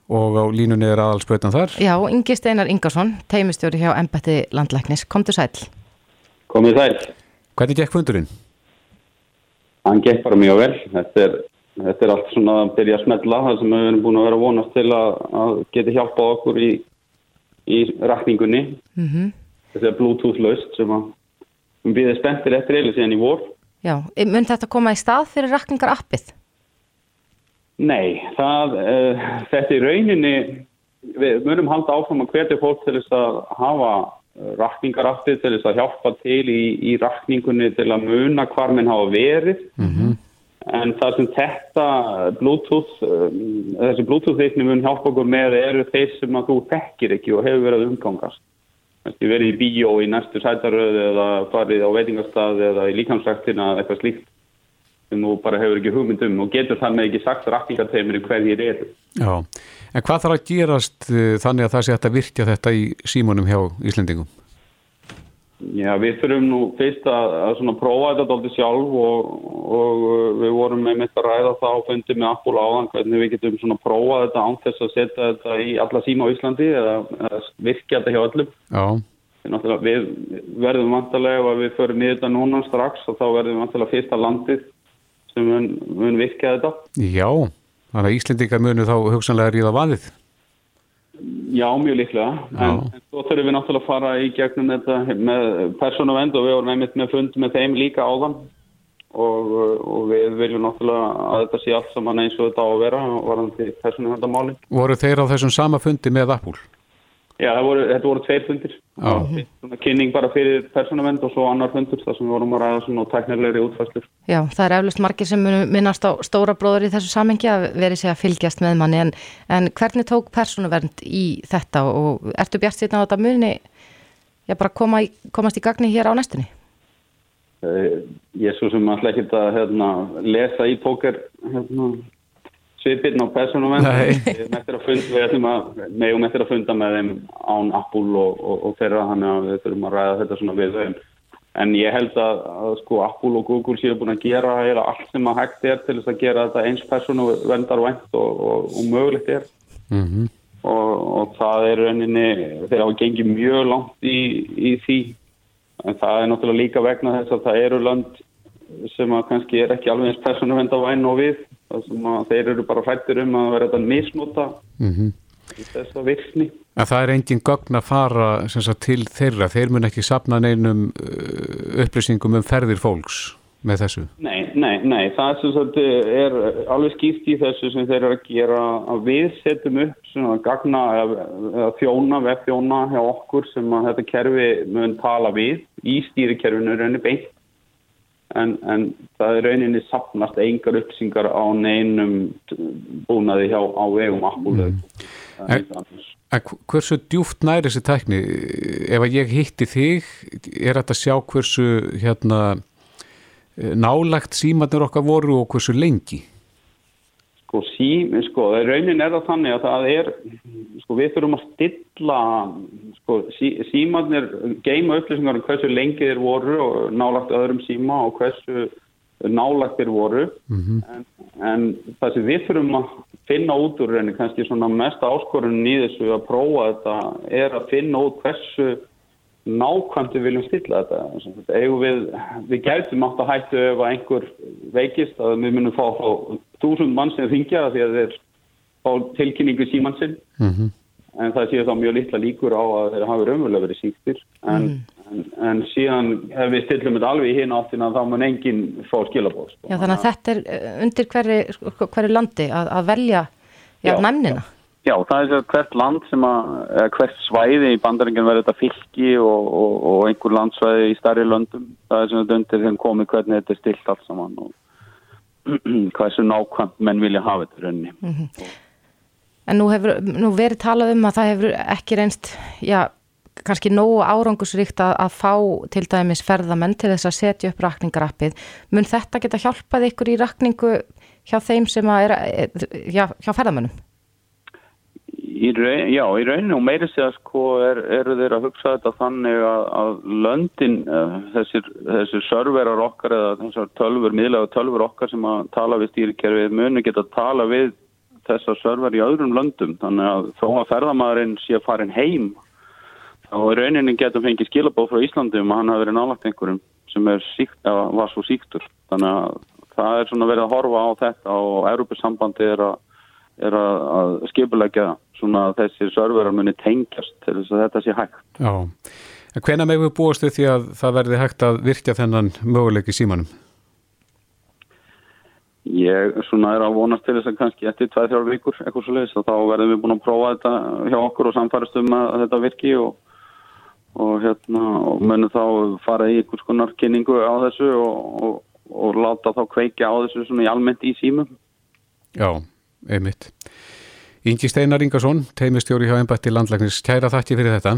og á línunni er aðalspötan þar Já, Ingi Steinar Ingarsson, teimistjóri hjá Embætti Landlæknis, komdu sæl. Komið sæl. Hvernig gekk fundurinn? Hann gekk bara mjög vel. Þetta er, þetta er allt svona að byrja að smetla það sem við erum búin að vera vonast til að, að geti hjálpað okkur í, í rakningunni. Mm Þetta er bluetooth laust sem að við býðum spenntir eftir eilig síðan í vor. Já, mun þetta koma í stað fyrir rakningar appið? Nei, það, uh, þetta í rauninni, við munum halda áfram að hvetja fólk til þess að hafa rakningarappið til þess að hjálpa til í, í rakningunni til að muna hvar minn hafa verið. En það sem þetta Bluetooth, um, þessi Bluetooth-veikni mun hjálpa okkur með eru þeir sem að þú þekkir ekki og hefur verið umgangast. Þú verið í bíó í næstu sætaröðu eða farið á veitingastað eða í líkansræktina eða eitthvað slíkt sem þú bara hefur ekki hugmyndum og getur þannig ekki sagt rakningateimir hverjir eru. Já, en hvað þarf að gerast uh, þannig að það sé að virkja þetta í símunum hjá Íslendingum? Já, við þurfum nú fyrst að, að prófa þetta alltaf sjálf og, og uh, við vorum með mitt að ræða það og fundið með Apple áðan hvernig við getum svona prófa þetta án þess að setja þetta í alla síma á Íslandi eða, eða virkja þetta hjá öllum. Já. Við verðum vantarlega ef við förum niður þetta núna strax og þá verðum við vantarlega fyrsta landið sem mun, mun virkja þetta. Já, þannig að Íslendingar munu þá hugsanlega ríða vaðið. Já, mjög líklega, en, en svo þurfum við náttúrulega að fara í gegnum þetta með persónavend og við vorum einmitt með fund með þeim líka áðan og, og við viljum náttúrulega að þetta sé allt saman eins og þetta á að vera varðandi persónavendamáli. Voru þeir á þessum sama fundi með Apple? Já, voru, þetta voru tveir fundir. Kynning bara fyrir persónavend og svo annar fundur þar sem við vorum að ræða svona teknilegri útfæstur. Já, það er eflust margir sem minnast á stóra bróður í þessu samengi að veri sig að fylgjast með manni en, en hvernig tók persónavend í þetta og ertu bjart síðan á þetta muni já, bara koma í, komast í gagni hér á næstunni? Uh, ég er svo sem alltaf ekki að hérna, lesa í póker hérna svipirn á persónumenn við ætlum að meðum eftir að funda með þeim án Apple og, og, og þeirra þannig að við þurfum að ræða þetta svona við þeim en ég held að, að sko Apple og Google séu búin að gera allt sem að hægt er til þess að gera þetta eins persónu vendar vænt og, og mögulegt er. Mm -hmm. og það er rauninni þeir hafa gengið mjög langt í, í því. En það er náttúrulega líka vegna þess að það eru land sem að kannski er ekki alveg eins persónu vendar vænt og við þeir eru bara hrættir um að vera þetta misnota mm -hmm. í þess að virksni. En það er engin gögn að fara sagt, til þeirra, þeir mun ekki sapna neinum uh, upplýsingum um ferðir fólks með þessu? Nei, nei, nei, það sem sagt, er alveg skýrt í þessu sem þeir eru að gera að við setjum upp svona gagna eða þjóna, vefþjóna hjá okkur sem að þetta kerfi mun tala við í stýrikerfinu raunir beint En, en það er rauninni sapnast engar uppsingar á neinum búnaði hjá á vegum Apple. Mm. Hversu djúft næri þessi tækni? Ef að ég hitti þig er þetta að sjá hversu hérna, nálagt símanir okkar voru og hversu lengi Sko, sí, sko raunin er það þannig að það er sko við þurfum að stilla sko sí, símanir geima upplýsingar um hversu lengi þeir voru og nálagt öðrum síma og hversu nálagt þeir voru mm -hmm. en, en það sem við þurfum að finna út úr raunin kannski svona mest áskorun í þessu að prófa þetta er að finna út hversu nákvæmt við viljum stilla þetta við, við gætum átt að hættu ef einhver veikist að við munum fá þúsund mann sem ringja því að þeir fá tilkynningu símannsinn mm -hmm. en það séu þá mjög litla líkur á að þeir hafi raunverulega verið síktir en, mm. en, en síðan ef við stillum þetta alveg í hinn áttina þá mun enginn fá skilabóð Já þannig að þetta er eh, undir hverju, hverju landi að, að velja já, já, næmnina já. Já, það er hvert land sem að, hvert svæði í bandaringin verður þetta fylki og, og, og einhver landsvæði í starri löndum. Það er sem þetta undir þeim komið hvernig þetta er stilt allt saman og hvað er svo nákvæmt menn vilja hafa þetta rauninni. Mm -hmm. En nú hefur nú verið talað um að það hefur ekki reynst, já, kannski nógu árangusríkt að, að fá til dæmis ferðamenn til þess að setja upp rakningarappið. Mun þetta geta hjálpað ykkur í rakningu hjá þeim sem að er, já, hjá ferðamennum? Í raun, já, í rauninu og meiri segja sko er, eru þeir að hugsa þetta þannig að, að löndin, uh, þessir, þessir serverar okkar eða þessar tölfur, miðlega tölfur okkar sem að tala við stýrikerfið muni geta að tala við þessar server í öðrum löndum. Þannig að þó að ferðamæðurinn sé að farin heim þá í rauninu getum fengið skilabóð frá Íslandum að hann hafi verið nálagt einhverjum sem síkt, var svo síktur. Þannig að það er svona verið að horfa á þetta og Európusambandi er að er að, skipulegja svona að þessir serverar muni tengjast til þess að þetta sé hægt. Já, en hvena með við búast við því að það verði hægt að virkja þennan möguleik í símanum? Ég svona er að vonast til þess að kannski eftir 2-3 vikur eitthvað svo leiðis og þá verðum við búin að prófa þetta hjá okkur og samfærast um að þetta virki og, og hérna og munum þá fara í einhvers konar kynningu á þessu og, og, og láta þá kveikja á þessu svona í almennt í símum. Já, einmitt. Ingi Steinar Ingarsson, teimistjóri hjá Embætti landlæknis, kæra þakki fyrir þetta.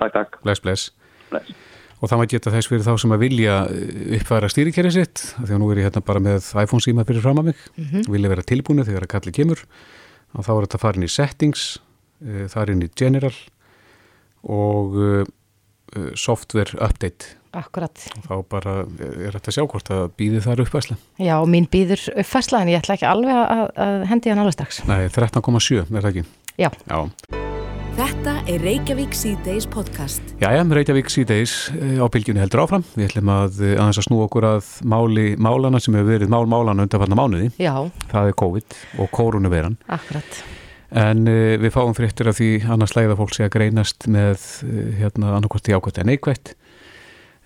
Takk, takk. Bless, bless. Bless. Og það maður geta þess fyrir þá sem að vilja uppfæra stýrikerri sitt, því að nú er ég hérna bara með iPhone síma fyrir fram að mig, mm -hmm. vilja vera tilbúinu þegar að kalli kemur og þá er þetta farin í settings, uh, það er inn í general og uh, software update Akkurat. Þá bara er þetta sjá hvort að býði þar uppfæsla. Já, mín býður uppfæsla en ég ætla ekki alveg að, að hendi hann alveg strax. Nei, 13,7 er það ekki? Já. Já. Þetta er Reykjavík C-Days podcast. Jæja, Reykjavík C-Days á bylgjunni heldur áfram. Við ætlum að aðeins að snú okkur að máli málana sem hefur verið mál málana undanfarnar mánuði. Já. Það er COVID og koronaviran. Akkurat. En uh, við fáum fréttir af því annars læða fólk sé að greinast með uh, hérna annarkvært í ákvæmt en neikvætt.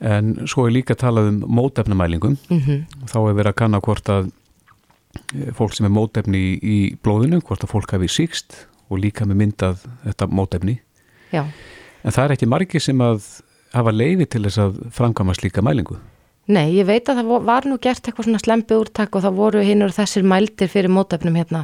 En svo er líka talað um mótefnamælingum. Mm -hmm. þá er verið að kanna hvort að fólk sem er mótefni í, í blóðinu, hvort að fólk hafi síkst og líka með myndað þetta mótefni. Já. en það er ekki margi sem að hafa leiði til þess að framkama slíka mælingu. Nei, ég veit að það var nú gert eitthvað svona slempi úrtak og það voru hinn og þessir mældir fyrir mótefnum hérna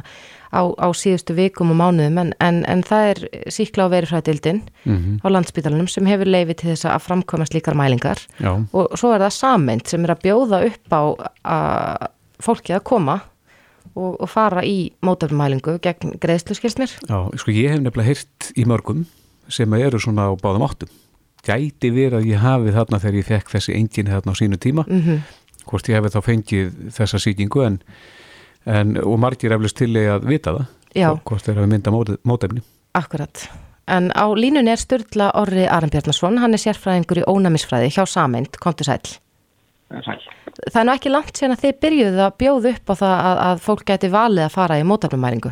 á, á síðustu vikum og mánuðum en, en, en það er síkla á verifræðildin mm -hmm. á landsbytalanum sem hefur leiði til þess að framkvæma slíkar mælingar Já. og svo er það samend sem er að bjóða upp á að fólki að koma og, og fara í mótefnumælingu gegn greiðslu skilst mér. Já, sko ég hef nefnilega heyrt í mörgum sem eru svona á báðum áttum. Gæti verið að ég hafi þarna þegar ég fekk þessi engin þarna á sínu tíma, Mm -hmm. hvort ég hefði þá fengið þessa sýkingu en, en og margir eflust til að vita það, Já. hvort þeir hafi mynda mótefni. Akkurat. En á línunni er Sturla Orri Arnbjörnarsson, hann er sérfræðingur í ónæmisfræði hjá Sameind, komtu sæl. Sæl. Það er nú ekki langt síðan að þið byrjuðu að bjóða upp á það að, að fólk geti valið að fara í mótefnumæringu.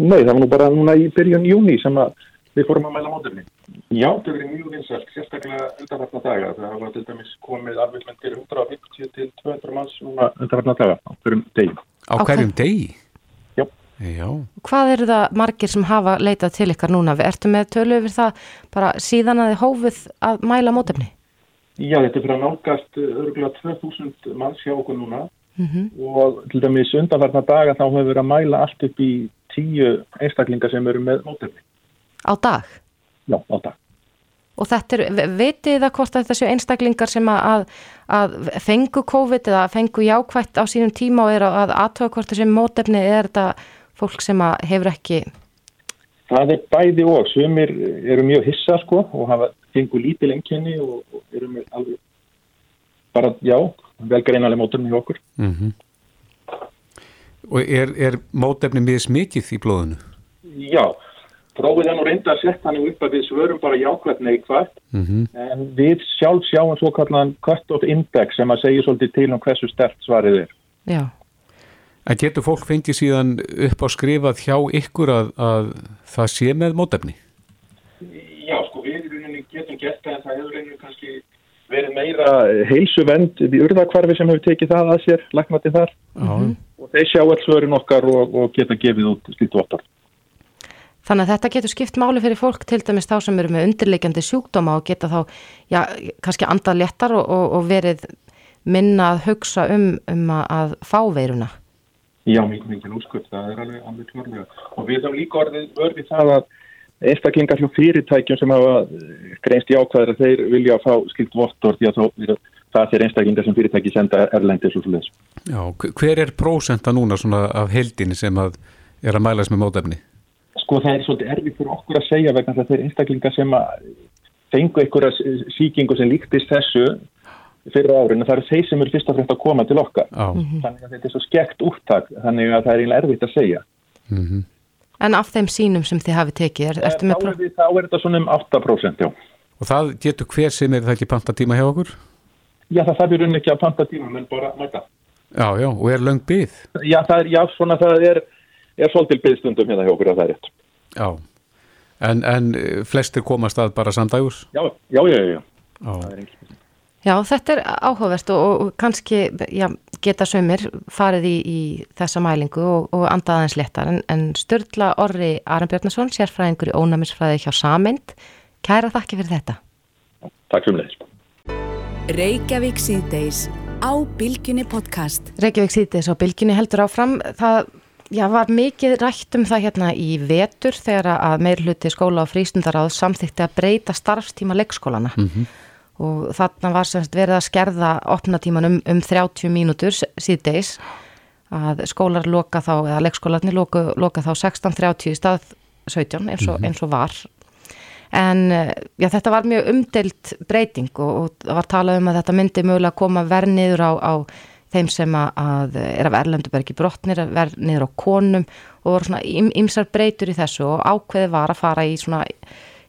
Nei, það var nú bara núna í byrjun júni sem að við fórum að mæla mótefni. Já, það verið mjög vinsalt, sérstaklega undanfarnar daga. Það hafa til dæmis komið afvilmendir 150 til 200 manns núna undanfarnar daga á hverjum degi. Á hverjum degi? Já. Já, Hvað eru það margir sem hafa leitað til ykkar núna? Ertu með tölu yfir það bara síðan að þið hófið að mæla mótefni? Já, þetta er fyrir að nálgast örgulega 2000 manns hjá okkur núna Mm og til dæmis undanfarnar daga þá hefur verið að mæla allt upp í 10 einstaklingar sem eru með mótefni. Á dag? Já, á dag. Og þetta er, vitið það hvort að þetta séu einstaklingar sem að, að fengu COVID eða fengu jákvætt á sínum tíma og er að, að aðtöða hvort þessi mótefni er þetta fólk sem að hefur ekki, Það er bæði og. Sumir eru mjög hissa sko og hafa fengu lítil enginni og, og eru með alveg bara, já, velgreinalega mótefni hjá okkur. mm Og er, er mótefni mjög smikið í blóðinu? Já, prófið er nú reynda að setja hann upp að við svörum bara jákvæmt neikvægt Mm en við sjálf sjáum svo kallan cut-off index sem að segja svolítið til um hversu stert svarið er. já, En getur fólk fengið síðan upp á skrifað hjá ykkur að, að það sé með mótefni? Já, sko við getum gert það en það hefur rauninni kannski verið meira heilsuvend í urðakvarfi sem hefur tekið það að sér, laknati þar Já, og þeir sjá alls svörin okkar og, og geta gefið út slíkt vottar. Þannig að þetta getur skipt máli fyrir fólk til dæmis þá sem eru með undirleikjandi sjúkdóma og geta þá, já, kannski andað léttar og, og, og verið minna að hugsa um, um að, að fá veiruna. Já, mikið mikið úrskutt, það er alveg alveg klárlega. Og við höfum líka orðið vörði það að einstaklingar hjá fyrirtækjum sem hafa eh, greinst í ákvæður að þeir vilja að fá skilt vottor því að það er einstaklingar sem fyrirtæki senda erlendis og svo leiðis. Já, hver er prósenta núna svona af heldin sem að er að mælast með mótefni? Sko það er svolítið erfið fyrir okkur að segja vegna þess að þeir einstaklingar sem að fengu einhverja síkingu sem líktist þessu fyrir árin, það eru þeir sem eru fyrst og fremst að koma til okkar. Já, Þannig að þetta er svo skekt úttak, þannig að það er eiginlega erfitt að segja. mm En af þeim sínum sem þið hafi tekið, er, ertu þá, er við, þá er þetta svona um 8%, já. og það getur hver sem er það ekki panta tíma hjá okkur? Já, það þarf í rauninni ekki að panta tíma, menn bara mæta. Já, já, og er löng byð? Já, það er, já, svona það er, er svolítil byggstundum hérna hjá okkur að það er rétt. Já, en, en eh, flestir komast að bara samdægus? Já, já, já, já. Já, er. Já, þetta er áhugavert og, og kannski já, geta sömur farið í, í þessa mælingu og, og andað aðeins léttar en, en Sturla Orri Aranbjörnason, sérfræðingur í ónæmisfræði hjá Sameind, kæra þakki fyrir þetta. Takk fyrir leiðis. Reykjavík C-Days á Bilginni podcast. Reykjavík síðdeis á Bilginni heldur áfram. Það já, var mikið rætt um það hérna í vetur þegar að meirluti skóla og frístundaráð samþýtti að breyta starfstíma leikskólana. Mm -hmm. Og þarna var semst verið að skerða opnatíman um, um 30 mínútur síðdeis að skólar loka þá, eða leikskólarnir loka, loka þá 16.30 í stað 17 eins og, mm -hmm. eins og var en já, þetta var mjög umdelt breyting og, og var talað um að þetta myndi mögulega koma verð niður á, á þeim sem að er af Erlendubergi brotnir, verð niður á konum og voru svona ymsar breytur í þessu og ákveði var að fara í svona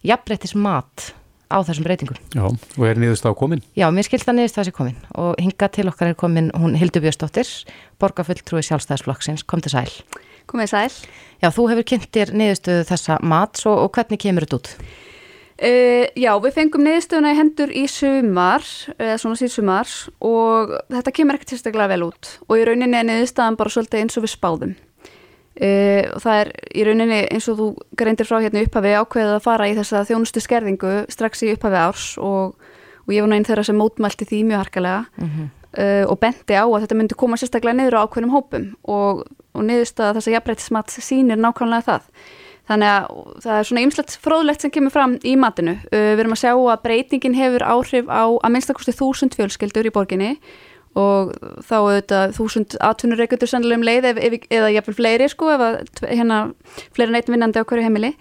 jafnbreytis mat á þessum breytingum. Já, og er niðurst á komin? Já, mér skilt að niðurst á þessi komin og hinga til okkar er komin hún Hildur Björnsdóttir, borgarfulltrúi sjálfstæðisflokksins, kom til sæl. Komið sæl. Já, þú hefur kynntir niðurstöðu þessa mats og, og hvernig kemur þetta út? Uh, já, við fengum niðurstöðuna í hendur í sumar, eða svona síð sumar og þetta kemur ekkert sérstaklega vel út og í rauninni er niðurstöðan bara svolítið eins og við spáðum. Uh, og það er í rauninni eins og þú greindir frá hérna upphafi ákveðið að fara í þessa þjónustu skerðingu strax í upphafi árs og, og ég var náinn þeirra sem mótmælti því mjög harkalega mm -hmm. uh, og bendi á að þetta myndi koma sérstaklega niður á ákveðnum hópum og, og niðurstöða þess að jafnbreytismat sínir nákvæmlega það. Þannig að það er svona ymslegt fróðlegt sem kemur fram í matinu. Uh, við erum að sjá að breytingin hefur áhrif á að minnstakosti þúsund fjölskyldur í borginni og þá auðvitað þúsund atvinnureikundur sannlega um leið ef, ef, eða jafnvel fleiri sko ef að hérna fleiri neitt vinnandi á hverju heimili.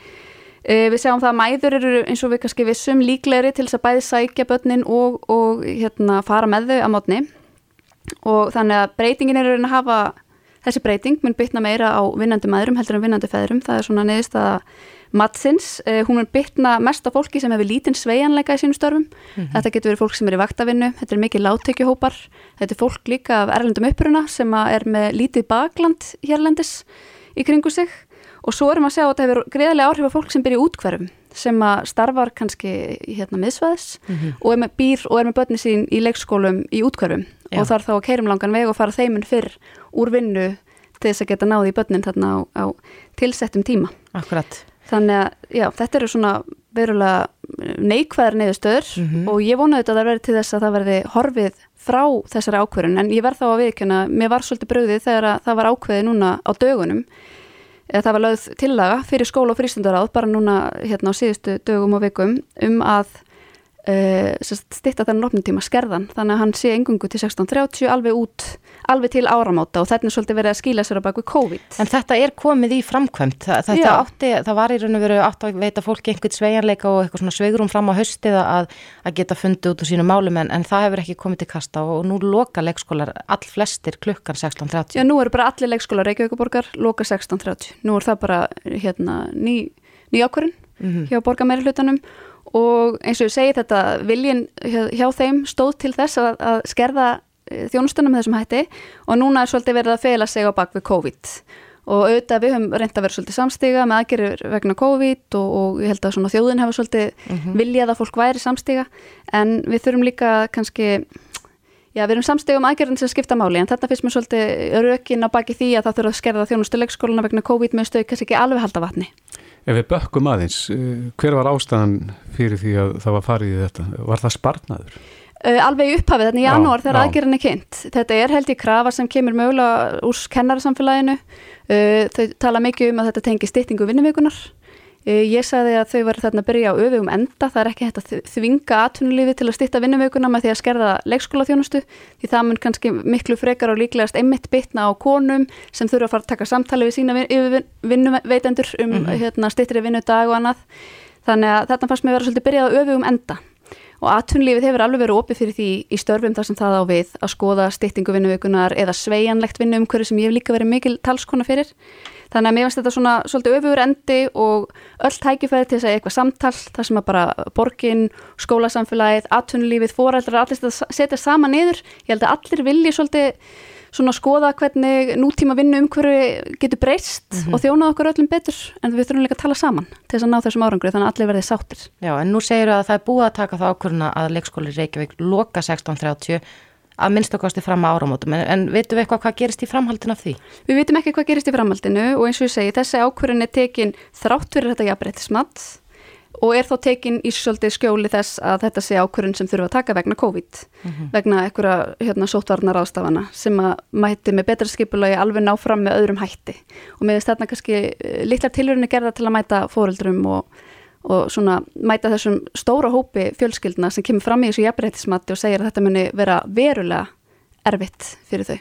Uh, við sjáum það að mæður eru eins og við kannski vissum líklegri til þess að bæði sækja börnin og, og hérna fara með þau að mótni og þannig að breytingin eru að hafa Þessi breyting mun bytna meira á vinnandi maðurum heldur en vinnandi feðurum. Það er svona neðist að mattsins. Eh, hún mun bytna mest á fólki sem hefur lítinn sveianleika í sínum störfum. Mm -hmm. Þetta getur verið fólk sem er í vaktavinnu. Þetta er mikið láttekjuhópar. Þetta er fólk líka af erlendum uppruna sem er með lítið bakland hérlendis í kringu sig. Og svo erum að segja að þetta hefur greiðlega áhrif af fólk sem byrja í útkverfum sem að starfar kannski hérna miðsvæðis mm -hmm. og er með býr og er með börni sín í leikskólum í útkverfum Já. og þarf þá að keirum langan veg og fara þeiminn fyrr úr vinnu til þess að geta náði í börnin þarna á, á tilsettum tíma. Akkurat. Þannig að já, þetta eru svona verulega neikvæðar neyðustöður mm -hmm. og ég vonaði þetta að það verði til þess að það verði horfið frá þessari ákverðin en ég verð þá að viðkjöna, mér var svolítið bröðið þegar það var ákveði núna á dögunum það var lögð tillaga fyrir skóla og frístundaráð bara núna hérna á síðustu dögum og vikum um að uh, stitta þennan opnutíma skerðan þannig að hann sé engungu til 16.30 alveg út, alveg til áramáta og þetta er svolítið verið að skýla sér á baku COVID. En þetta er komið í framkvæmt það, átti, það var í raun og veru átt að veita fólki einhvern sveianleika og eitthvað svona sveigurum fram á höstið að, að geta fundið út úr sínu málum en, en það hefur ekki komið til kasta og nú loka leikskólar all flestir klukkan 16.30 Já, nú eru bara allir leikskólar 16.30 nú er það bara hérna ný, ný ákvörðin mm -hmm. hjá borgarmeiri hlutanum og eins og ég segi þetta viljin hjá, hjá þeim stóð til þess að, að skerða eh, þjónustunum með þessum hætti. Og núna er svolítið verið að feila sig á bak við COVID. Og auðvitað við höfum reynd að vera svolítið samstiga með aðgerður vegna COVID og, og ég held að þjóðin hefur svolítið mm -hmm. viljað að fólk væri samstiga. En við þurfum líka kannski Já, við erum samstegum aðgerðin sem skipta máli. En þetta finnst mér svolítið rökin á baki því að það þurfa að skerða þjónustu leikskóluna vegna COVID. Með stöðu kannski ekki alveg halda vatni. Ef við bökkum aðeins, eh, hver var ástæðan fyrir því að það var farið í þetta? Var það spartnaður? Uh, alveg upphafið, þannig í janúar þegar aðgerðin er kynnt. Þetta er held í krafa sem kemur mögulega úr kennarsamfélaginu. Uh, þau tala mikið um að þetta tengi stýttingu vinnumvíkunar Eh, ég sagði að þau var þarna að byrja á öfugum enda, það er ekki hægt að þvinga atvinnulífi til að stýtta vinnumöguna með því að skerða leikskóla þjónustu því það mun kannski miklu frekar og líklegast einmitt bitna á konum sem þurfa að fara að taka samtali við sína vinnuveitendur um mm -hmm. hérna, stýttri vinnudag og annað. Þannig að þetta fannst mér vera svolítið byrjað á öfugum enda og atvinnulífið hefur alveg verið opið fyrir því í störfum þar sem það á við að skoða stýttingu vinnuvökunar eða sveianlegt vinnu um hverju sem ég hef líka verið mikil talskona fyrir. Þannig að mér finnst þetta svona svolítið öfugur endi og öll tækifæði til að segja eitthvað samtal þar sem að bara borgin, skólasamfélagið, atvinnulífið, foreldrar, allir setja sama niður. Ég held að allir vilji svolítið svona skoða hvernig nútíma vinnu umhverju getur breyst mm -hmm. og þjónað okkur öllum betur en við þurfum líka að tala saman til þess að ná þessum árangri þannig að allir verði sáttir. Já en nú segir að það er búið að taka það ákvöruna að leikskóli Reykjavík loka 1630 að minnstakosti fram á áramótum. En, en veitum við eitthvað hvað gerist í framhaldinu af því? Við veitum ekki hvað gerist í framhaldinu og eins og ég segi þessi ákvörðin er tekin þrátt fyrir þetta jafnbreytismat og er þá tekin í svolítið skjóli þess að þetta sé ákvörðin sem þurfa að taka vegna COVID vegna einhverja hérna, sótvarnar ástafana sem að mæti með betra skipulagi alveg ná fram með öðrum hætti. Og með þess þarna kannski eh, litlar tilhörinu gerða til að mæta fóreldrum og, og svona mæta þessum stóra hópi fjölskyldna sem kemur fram í þessu jafnbreytismatti og segir að þetta muni vera verulega erfitt fyrir þau.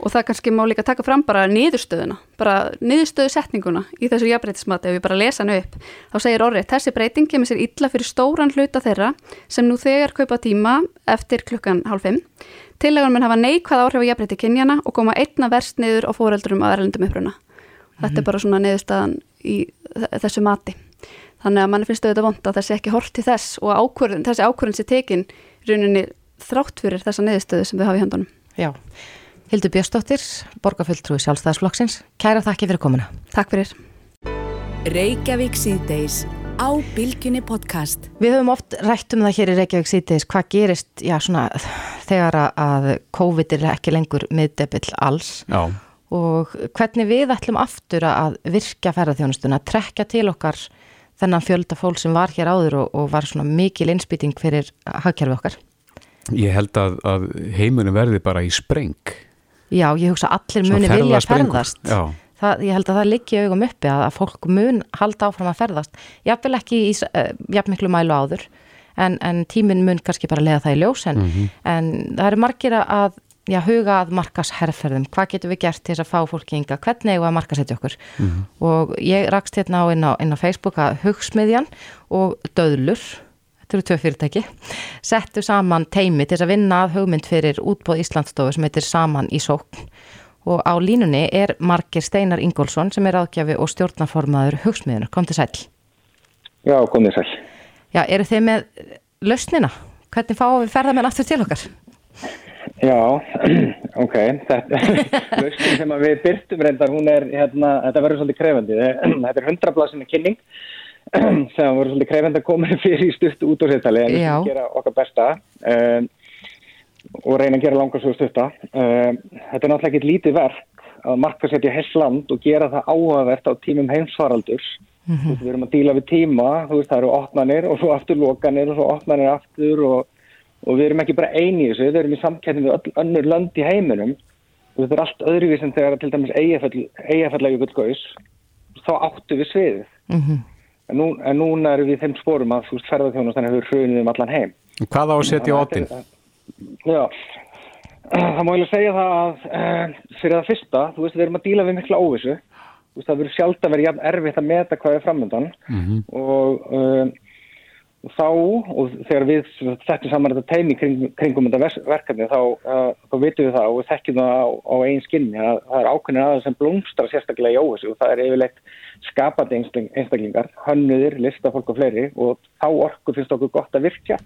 Og það kannski má líka taka fram bara niðurstöðuna, bara niðurstöðu setninguna í þessu jafnbreytismati ef við bara lesa hann upp, þá segir orðið þessi breyting kemur sér illa fyrir stóran hluta þeirra sem nú þegar kaupa tíma eftir klukkan hálf fimm. Tillagan mun hafa neikvæð áhrif á jafnbreytti kynjana og koma einna verst niður á fóreldurum að erlendum uppruna. Þetta er bara svona niðurstaðan í þessu mati. Þannig að mann finnst auðvitað vond að þessi ekki hort til þess og ákvörðin, þessi ákvörðin sé tekin rauninni þrátt fyrir þessa niðurstöðu sem við hafa í handunum. Já, Hildur Björnsdóttir, borgarfulltrúi sjálfstæðisflokksins, kæra þakki fyrir komuna. Takk fyrir. Reykjavík síðdeis á Bilginni podcast. Við höfum oft rætt um það hér í Reykjavík síðdeis, hvað gerist, já svona, þegar að COVID er ekki lengur miðdebill alls Já, og hvernig við ætlum aftur að virka ferðarþjónustuna, trekja til okkar þennan fjölda fólk sem var hér áður og, og var svona mikil innspýting fyrir hagkerfi okkar. ég held að, að heimunum verði bara í spreng. Já, ég hugsa allir muni vilja ferðasprengur. ferðast. Já. Það, ég held að það liggi augum uppi að, að fólk mun halda áfram að ferðast. Jafnvel ekki í uh, jafnmiklu mælu áður en, en tíminn mun kannski bara lega það í ljós en, en það eru margir að já, huga að markas herrferðum. Hvað getum við gert til þess að fá fólki ynga? Hvernig eigum við að markasetja okkur? Og ég rakst hérna á inn, á inn á Facebook að hugsmiðjan og döðlur þetta eru tvö fyrirtæki, settu saman teimi til þess að vinna að hugmynd fyrir útbóð Íslandsstofu sem heitir Saman í sókn og á línunni er Margir Steinar Ingólfsson sem er aðgjafi og stjórnaformaður hugsmiðunar. Kom til sæl. Já, komið sæl. Já, eru þið með lausnina? Hvernig fáum við ferðamenn aftur til okkar? Já, ok. Þetta lausnin sem við byrtum reyndar, hún er, hérna, þetta verður svolítið krefandi. Þetta er 100 blasinni kynning sem voru svolítið krefandi að koma fyrir í stutt út úr við Já. skulum gera okkar besta um, og reyna að gera langar svo stutta. Um, þetta er náttúrulega ekki lítið verk að markasetja heilt land og gera það áhugavert á tímum heimsfaraldurs. Þú veist, við erum að díla við tíma, þú veist, það eru opnanir og svo aftur lokanir og svo opnanir aftur og, og við erum ekki bara eini í þessu, við erum í samkættin við öll önnur lönd í heiminum og þetta er allt öðruvís en þegar til dæmis eigafellagi gullgóðis, þá áttu við sviðið. Mm En, nú, en núna erum við í þeim sporum að þú veist ferðarþjónustan hefur hrunið um allan heim. Hvað á að setja á oddin? Já, það má ég alveg segja það að uh, fyrir það fyrsta, þú veist, við erum að díla við mikla óvissu. Þú veist, það verður sjálft að vera jafn erfitt að meta hvað er framöndan og, uh, og þá, og þegar við setjum saman þetta teimi kring, kringum þetta verkefni, þá, uh, þá vitum við það og við þekkjum það á, á einn skinni. Að það er ákveðin aðeins sem blómstra sérstaklega í óvissu og það er yfirleitt skapandi einstakling- einstaklingar, hönnuðir, listafólk og fleiri og þá orku finnst okkur gott að virkja.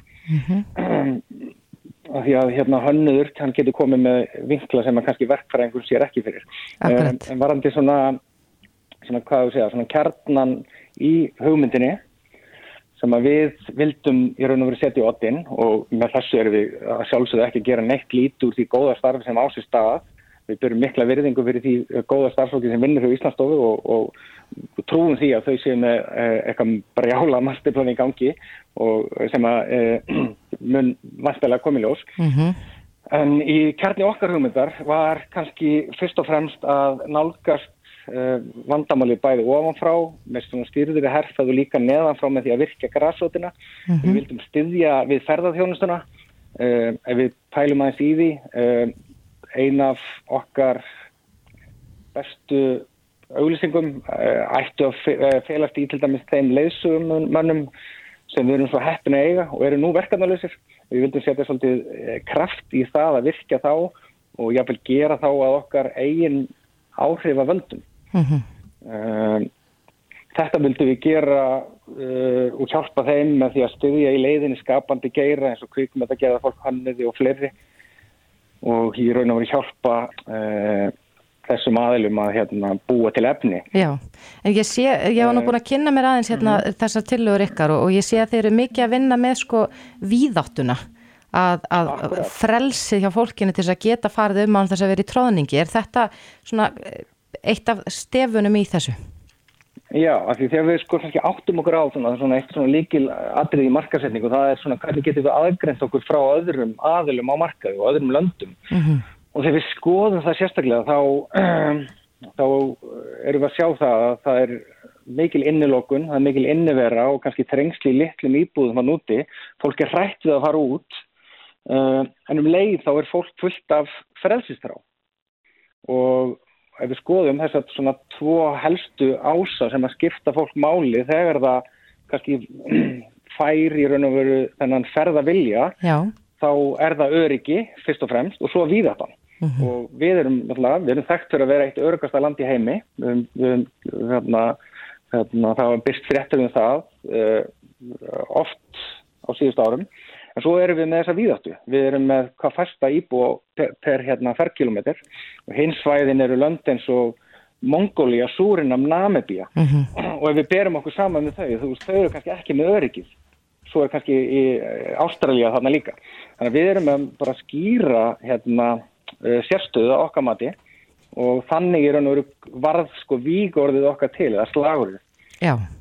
Af því að hérna hönnuður hann getur komið með vinkla sem að kannski verkfæringur sér ekki fyrir. En, en varandi svona svona hvað þú segja, svona kjarnan í hugmyndinni sem að við vildum í raun og veru setja í oddin og með þessu erum við að sjálfsögðu ekki að gera neitt lít úr því góða starf sem ásist stað. Við byrjum mikla virðingu fyrir því eh, góða starfsfólki sem vinnur hjá Íslandsstofu og, og trúum því að þau séu með eh, eitthvað brjála masterplan í gangi og sem að eh, mun vantilega komið ljós. En í kjarni okkar hugmyndar var kannski fyrst og fremst að nálgast vandamáli bæði ofanfrá, með svona styrðir herfað og líka neðanfrá með því að virka græsótina. Við vildum styðja við ferðarþjónustuna, uh, ef við pælum aðeins í því, uh, ein af okkar bestu auglýsingum uh, ættu að eh, felast í til dæmis þeim leiðsugum mönnum sem við erum svo heppin að eiga og eru nú verkanarlausir. Við vildum setja svolítið eh, kraft í það að virka þá og jáfnvel gera þá að okkar eigin áhrif að völdum. Um, þetta vildum við gera uh, og hjálpa þeim með því að styðja í leiðinni skapandi geira eins og kvikum þetta gera fólk hanniði og fleiri og í raun og veru hjálpa uh, þessum aðilum að hérna, búa til efni. Já, en ég sé, ég var nú búin að kynna mér aðeins hérna þessar tillögur ykkar og, og ég sé að þeir eru mikið að vinna með sko víðáttuna að, að Akkúrat. frelsi hjá fólkinu til þess að geta farið um án þess að vera í tróðningi. Er þetta svona eh, eitt af stefunum í þessu? Já, af því þegar við sko kannski áttum okkur á svona, svona eitt svona líkil atrið í markasetningu, það er svona hvernig getum við aðgreint okkur frá öðrum aðilum á markaðu og öðrum löndum Mm -hmm. og þegar við skoðum það sérstaklega þá, þá erum við að sjá það að það er mikil innilokun, það er mikil innivera og kannski trengsli litlum íbúðum að núti, fólk er hrætt við að fara út uh, en um leið þá er fólk fullt af frelsistrá og ef við skoðum þess að svona tvo helstu ása sem að skipta fólk máli þegar það kannski fær í raun og veru þennan ferða vilja Já. þá er það öryggi fyrst og fremst og svo víðatan mm -hmm. og við erum, við erum þekkt fyrir að vera eitt öryggasta land í heimi við við hérna, hérna, það var byrst fréttur um það uh, oft á síðust árum En svo erum við með þessa víðáttu. Við erum með hvað fasta íbú per, hérna, ferrkilometr og hins svæðin eru lönd eins og Mongólia, Súrinam, Namibíu Mm -hmm. og ef við berum okkur saman með þau, þú veist, þau eru kannski ekki með öryggið. Svo er kannski í Ástralja þarna líka. Þannig að við erum með bara að skýra hérna, sérstöðu á okkar mati og þannig er hann varð sko vígorðið okkar til, eða slagurðið.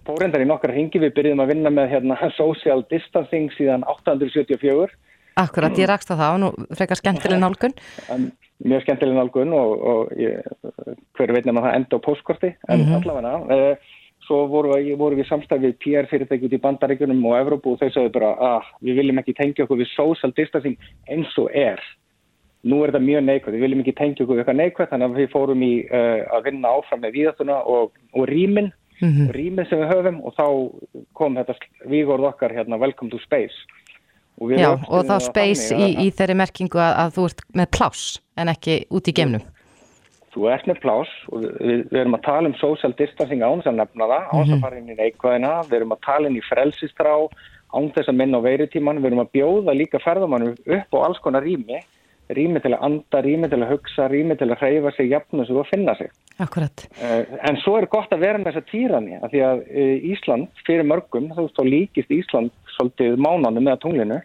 Fórendar í nokkar hingi við byrjum að vinna með hérna, social distancing síðan 874. Akkurat, ég rakst á það og nú frekar skemmtileg nálgun. Mjög skemmtileg nálgun og, og ég, hver veit nefnum að það enda á postkorti, en mm -hmm. allavega. Eh, svo voru, voru við samstæfið PR fyrirtæki út í bandaríkunum og Evrópu og þau sagði bara að ah, við viljum ekki tengja okkur við social distancing eins og er. Nú er þetta mjög neikvægt, við viljum ekki tengja okkur við eitthvað neikvægt, þannig að við fórum í uh, að vinna áfram með víðatuna og, og rýminn mm -hmm. rýmið sem við höfum og þá kom þetta vígorð okkar hérna Welcome to Space. Og Já, og þá Space í, í þeirri merkingu að, að þú ert með pláss en ekki út í gemnum Þú ert með pláss og við, við erum að tala um social distancing án að nefna það, án þess að fara inn í neikvæðina. Við erum að tala inn í frelsistrá án þess að minna á veiritíman, við erum að bjóða líka ferðamannum upp á alls konar rými rými til að anda, rými til að hugsa, rými til að hreyfa sig, jafna sig og finna sig. Akkurat. En svo er gott að vera með þessa týrani, af því að Ísland, fyrir mörgum, þú veist, þá líkist Ísland svolítið mánandi með tunglinu.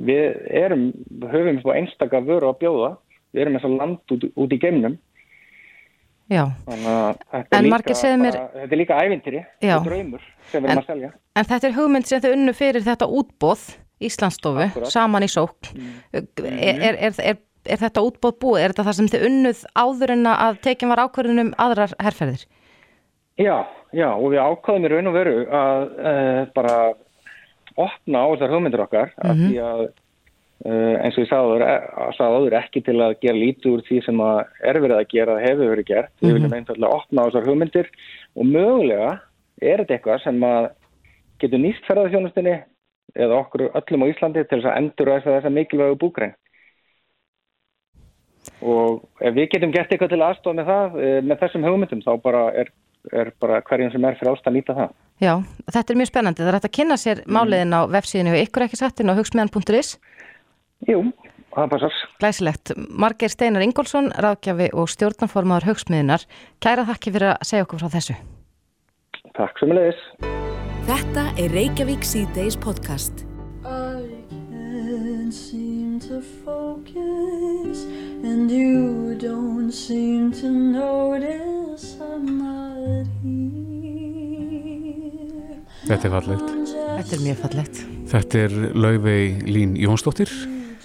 Við erum, höfum svo einstakka vöru að bjóða, við erum eins og land út, út í geimnum. Já. Þannig að þetta er, líka, bara, mér... þetta er líka ævintýri, þetta er draumur sem við erum að selja. En þetta er hugmynd sem þau unnu fyrir þetta útbóð Íslandsstofu, Akkurat. saman í sók mm. er, er, er, er þetta útbóð búið? Er þetta það sem þið unnuð áður en að tekinn var ákvörðunum aðrar herrferðir? Já, já og við ákvöðum í raun og veru að uh, bara opna á þessar hugmyndir okkar mm -hmm. að því að uh, eins og ég sagði áður ekki til að gera lítið úr því sem að er verið að gera, hefur verið gert mm -hmm. við viljum einfallega opna á þessar hugmyndir og mögulega er þetta eitthvað sem að getur nýst ferðarþjónustinni eða okkur öllum á Íslandi til þess að endurræsa þessa mikilvægu búgrein. Og ef við getum gert eitthvað til aðstofa með það, með þessum hugmyndum, þá bara er, er bara hverjum sem er fyrir ást að nýta það. Já, þetta er mjög spennandi. Það er að kynna sér mm. máliðin á vefsíðinu ykkur ekki sattin á hugsmiðan.is. Jú, það passar. Glæsilegt. Marger Steinar Ingólfsson, ráðgjafi og stjórnarformaður hugsmiðinar. Kæra þakki fyrir að segja okkur frá þessu. Takk sem leiðis. Þetta er Reykjavík C-Days podcast. I can't seem to focus and you don't seem to notice I'm not here. Þetta er fallegt. Þetta er mjög fallegt. Þetta er Laufey Lín Jónsdóttir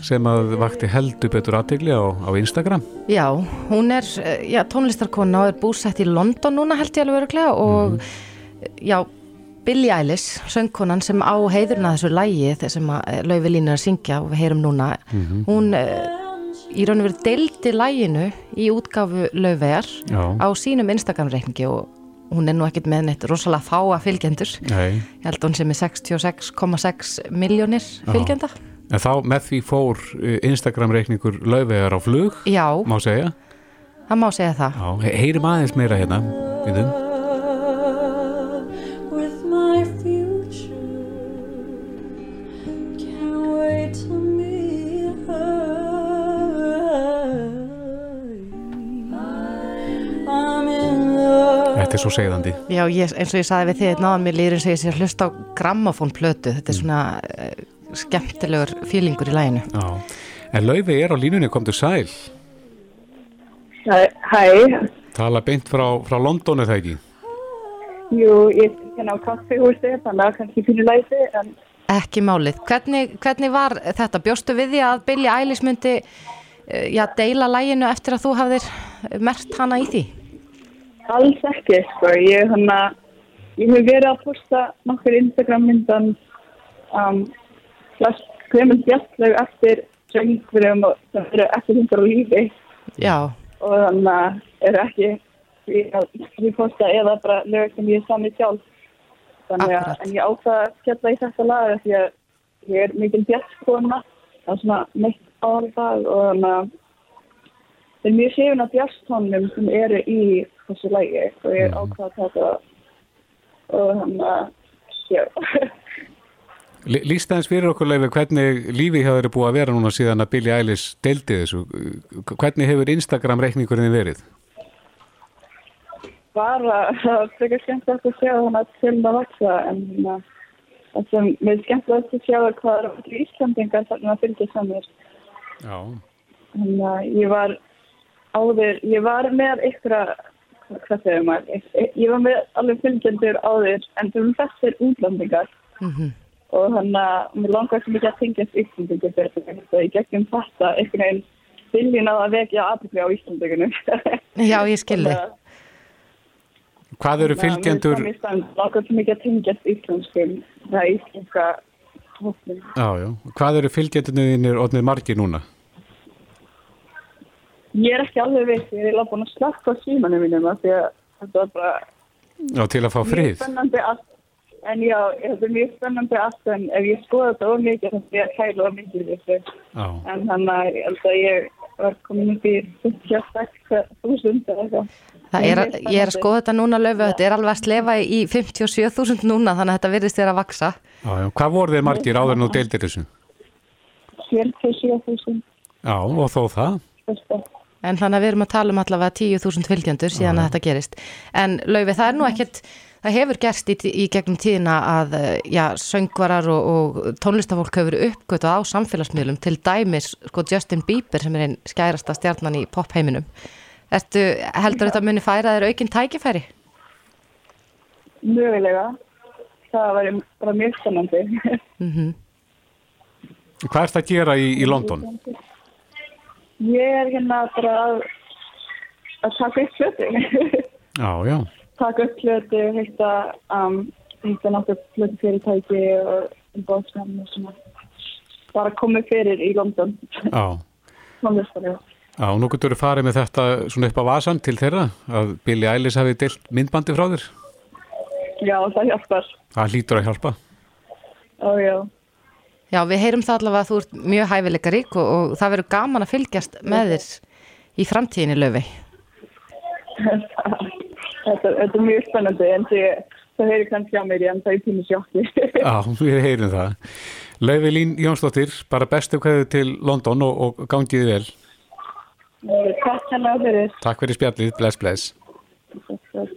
sem að vakti heldur betur aðtegli á, á Instagram. Já, hún er já, tónlistarkona og er búsett í London núna held ég alveg öruglega og mm. já, Billie Eilish, söngkonan sem á heiðurna þessu lægi sem Lauvi Lín er að syngja og við heyrum núna mm -hmm. hún uh, í raun og verið deildi læginu í útgafu Lauvegar á sínum Instagram-reikningi og hún er nú ekkit með neitt rosalega fáa fylgjendur. Nei. ég held hún sem er 66,6 miljónir fylgjenda. En þá með því fór Instagram-reikningur Lauvegar á flug Já, má segja? Það má segja það. Já, heyrim aðeins meira hérna við þum svo segðandi. Já, ég, eins og ég saði við þið náðan mér lýrin segið sér hlust á grammafónplötu. Þetta er svona uh, skemmtilegur fílingur í læginu. Já, en Lauvi er á línunni, kom til sæl. Hæ. Tala beint frá, frá London, er það ekki? Jú, ég er hérna á kaffihúsi, þannig að kannski fyrir læti, en Ekki málið. Hvernig, hvernig var þetta? Bjóstu við því að Billie Eilish myndi eh, já, deila læginu eftir að þú hafðir mert hana í því? Alls ekki, sko. Ég, hana, ég hef verið að posta nokkur Instagram myndan um, Clemens Bjartlaug eftir söngverðum sem eru ekki hundar á lífi Já. og þannig að eru ekki að ég posta eða bara lög sem ég er samið sjálf. Þannig að en ég ákvað að skella í þetta lag af því að ég er mikil bjartkona, það er svona mitt álag og þannig að það er mjög séfin af bjartstónum sem eru í þessu lagi og ég ákvað að taka og þannig að já. Lýst aðeins fyrir okkur leifi hvernig lífi hjá þeir búið að vera núna síðan að Billie Eilish deildi þessu. Hvernig hefur Instagram reikningurinn verið? bara það er frekar skemmtilegt að sjá hana til að vaksa en uh, það sem mér er skemmtilegt að sjá hvað er allir Íslandingar þarna að fylgja samir Já. en uh, ég var áður, ég var með ykkur hvað segir maður ég, ég var með alveg fylgjendur áður en það er þessir útlandingar Mhm. og þannig að mér langar svo mikið að tengjast Íslandingar fyrir þetta í gegnum þetta einhvern veginn viljun á að vekja aðbyggja á Íslandingunum Já, ég skilði. Hvað eru fylgjendur? Mér langar svo mikið að tengjast íslenskum, það er íslenska hófnum. Hvað eru fylgjendunniðinir orðnið margir núna? Ég er ekki alveg viss, ég er eiginlega búin að slakka á símanum mínum af því að þetta var bara Já, til að fá mjög frið. spennandi allt. En já, þetta er mjög spennandi allt en ef ég skoða þetta of mikið þannig að ég kæla of mikið þessu. En þannig að ég held að ég var komin upp í 56.000 eða eitthvað. Er, ég er að skoða þetta núna löfu, þetta er alveg að slefa í 57.000 núna þannig að þetta virðist þér að vaksa. Já, já. Hvað voru þeir margir áður en þú deildir þessu? 47.000 Já, og þó það. fyrsta. En þannig að við erum að tala um allavega 10.000 fylgjendur síðan að þetta gerist. En laufi, það er nú ekkert, það hefur gerst í, í gegnum tíðina að eh, já, söngvarar og, og tónlistafólk hefur uppgötað á samfélagsmiðlum til dæmis sko Justin Bieber sem er einn skærasta stjarnan í popheiminum. Ertu, heldur þetta muni færa þér aukinn tækifæri? Mögulega. Það var bara mjög spennandi. Mm Hvað ert að gera í, í London? Ég er hérna bara að, að taka upp hluti. Já, já. taka upp hluti, heita, um, heita náttúrulega hluti fyrirtæki og umbóðsmenn og svona. Bara komið fyrir í London. Já. Tónlistarlega. Já, nú getur þú farið með þetta svona upp á vasan til þeirra að Billie Eilish hafi deilt myndbandi frá þér. Já, það hjálpar. Það hlýtur að hjálpa. Ó, já. Já, við heyrum það allavega að þú ert mjög hæfileika rík og, og það verður gaman að fylgjast með þér í framtíðinni löfi. þetta, þetta er mjög spennandi en því, það heyri kannski á mér en það er tími sjokki. Já, við heyrum það. Laufi Lín Jónsdóttir, bara bestu kveðu til London og, og gangiði vel. Takk hérna fyrir. Takk fyrir spjallið, bless bless. Takk fyrir.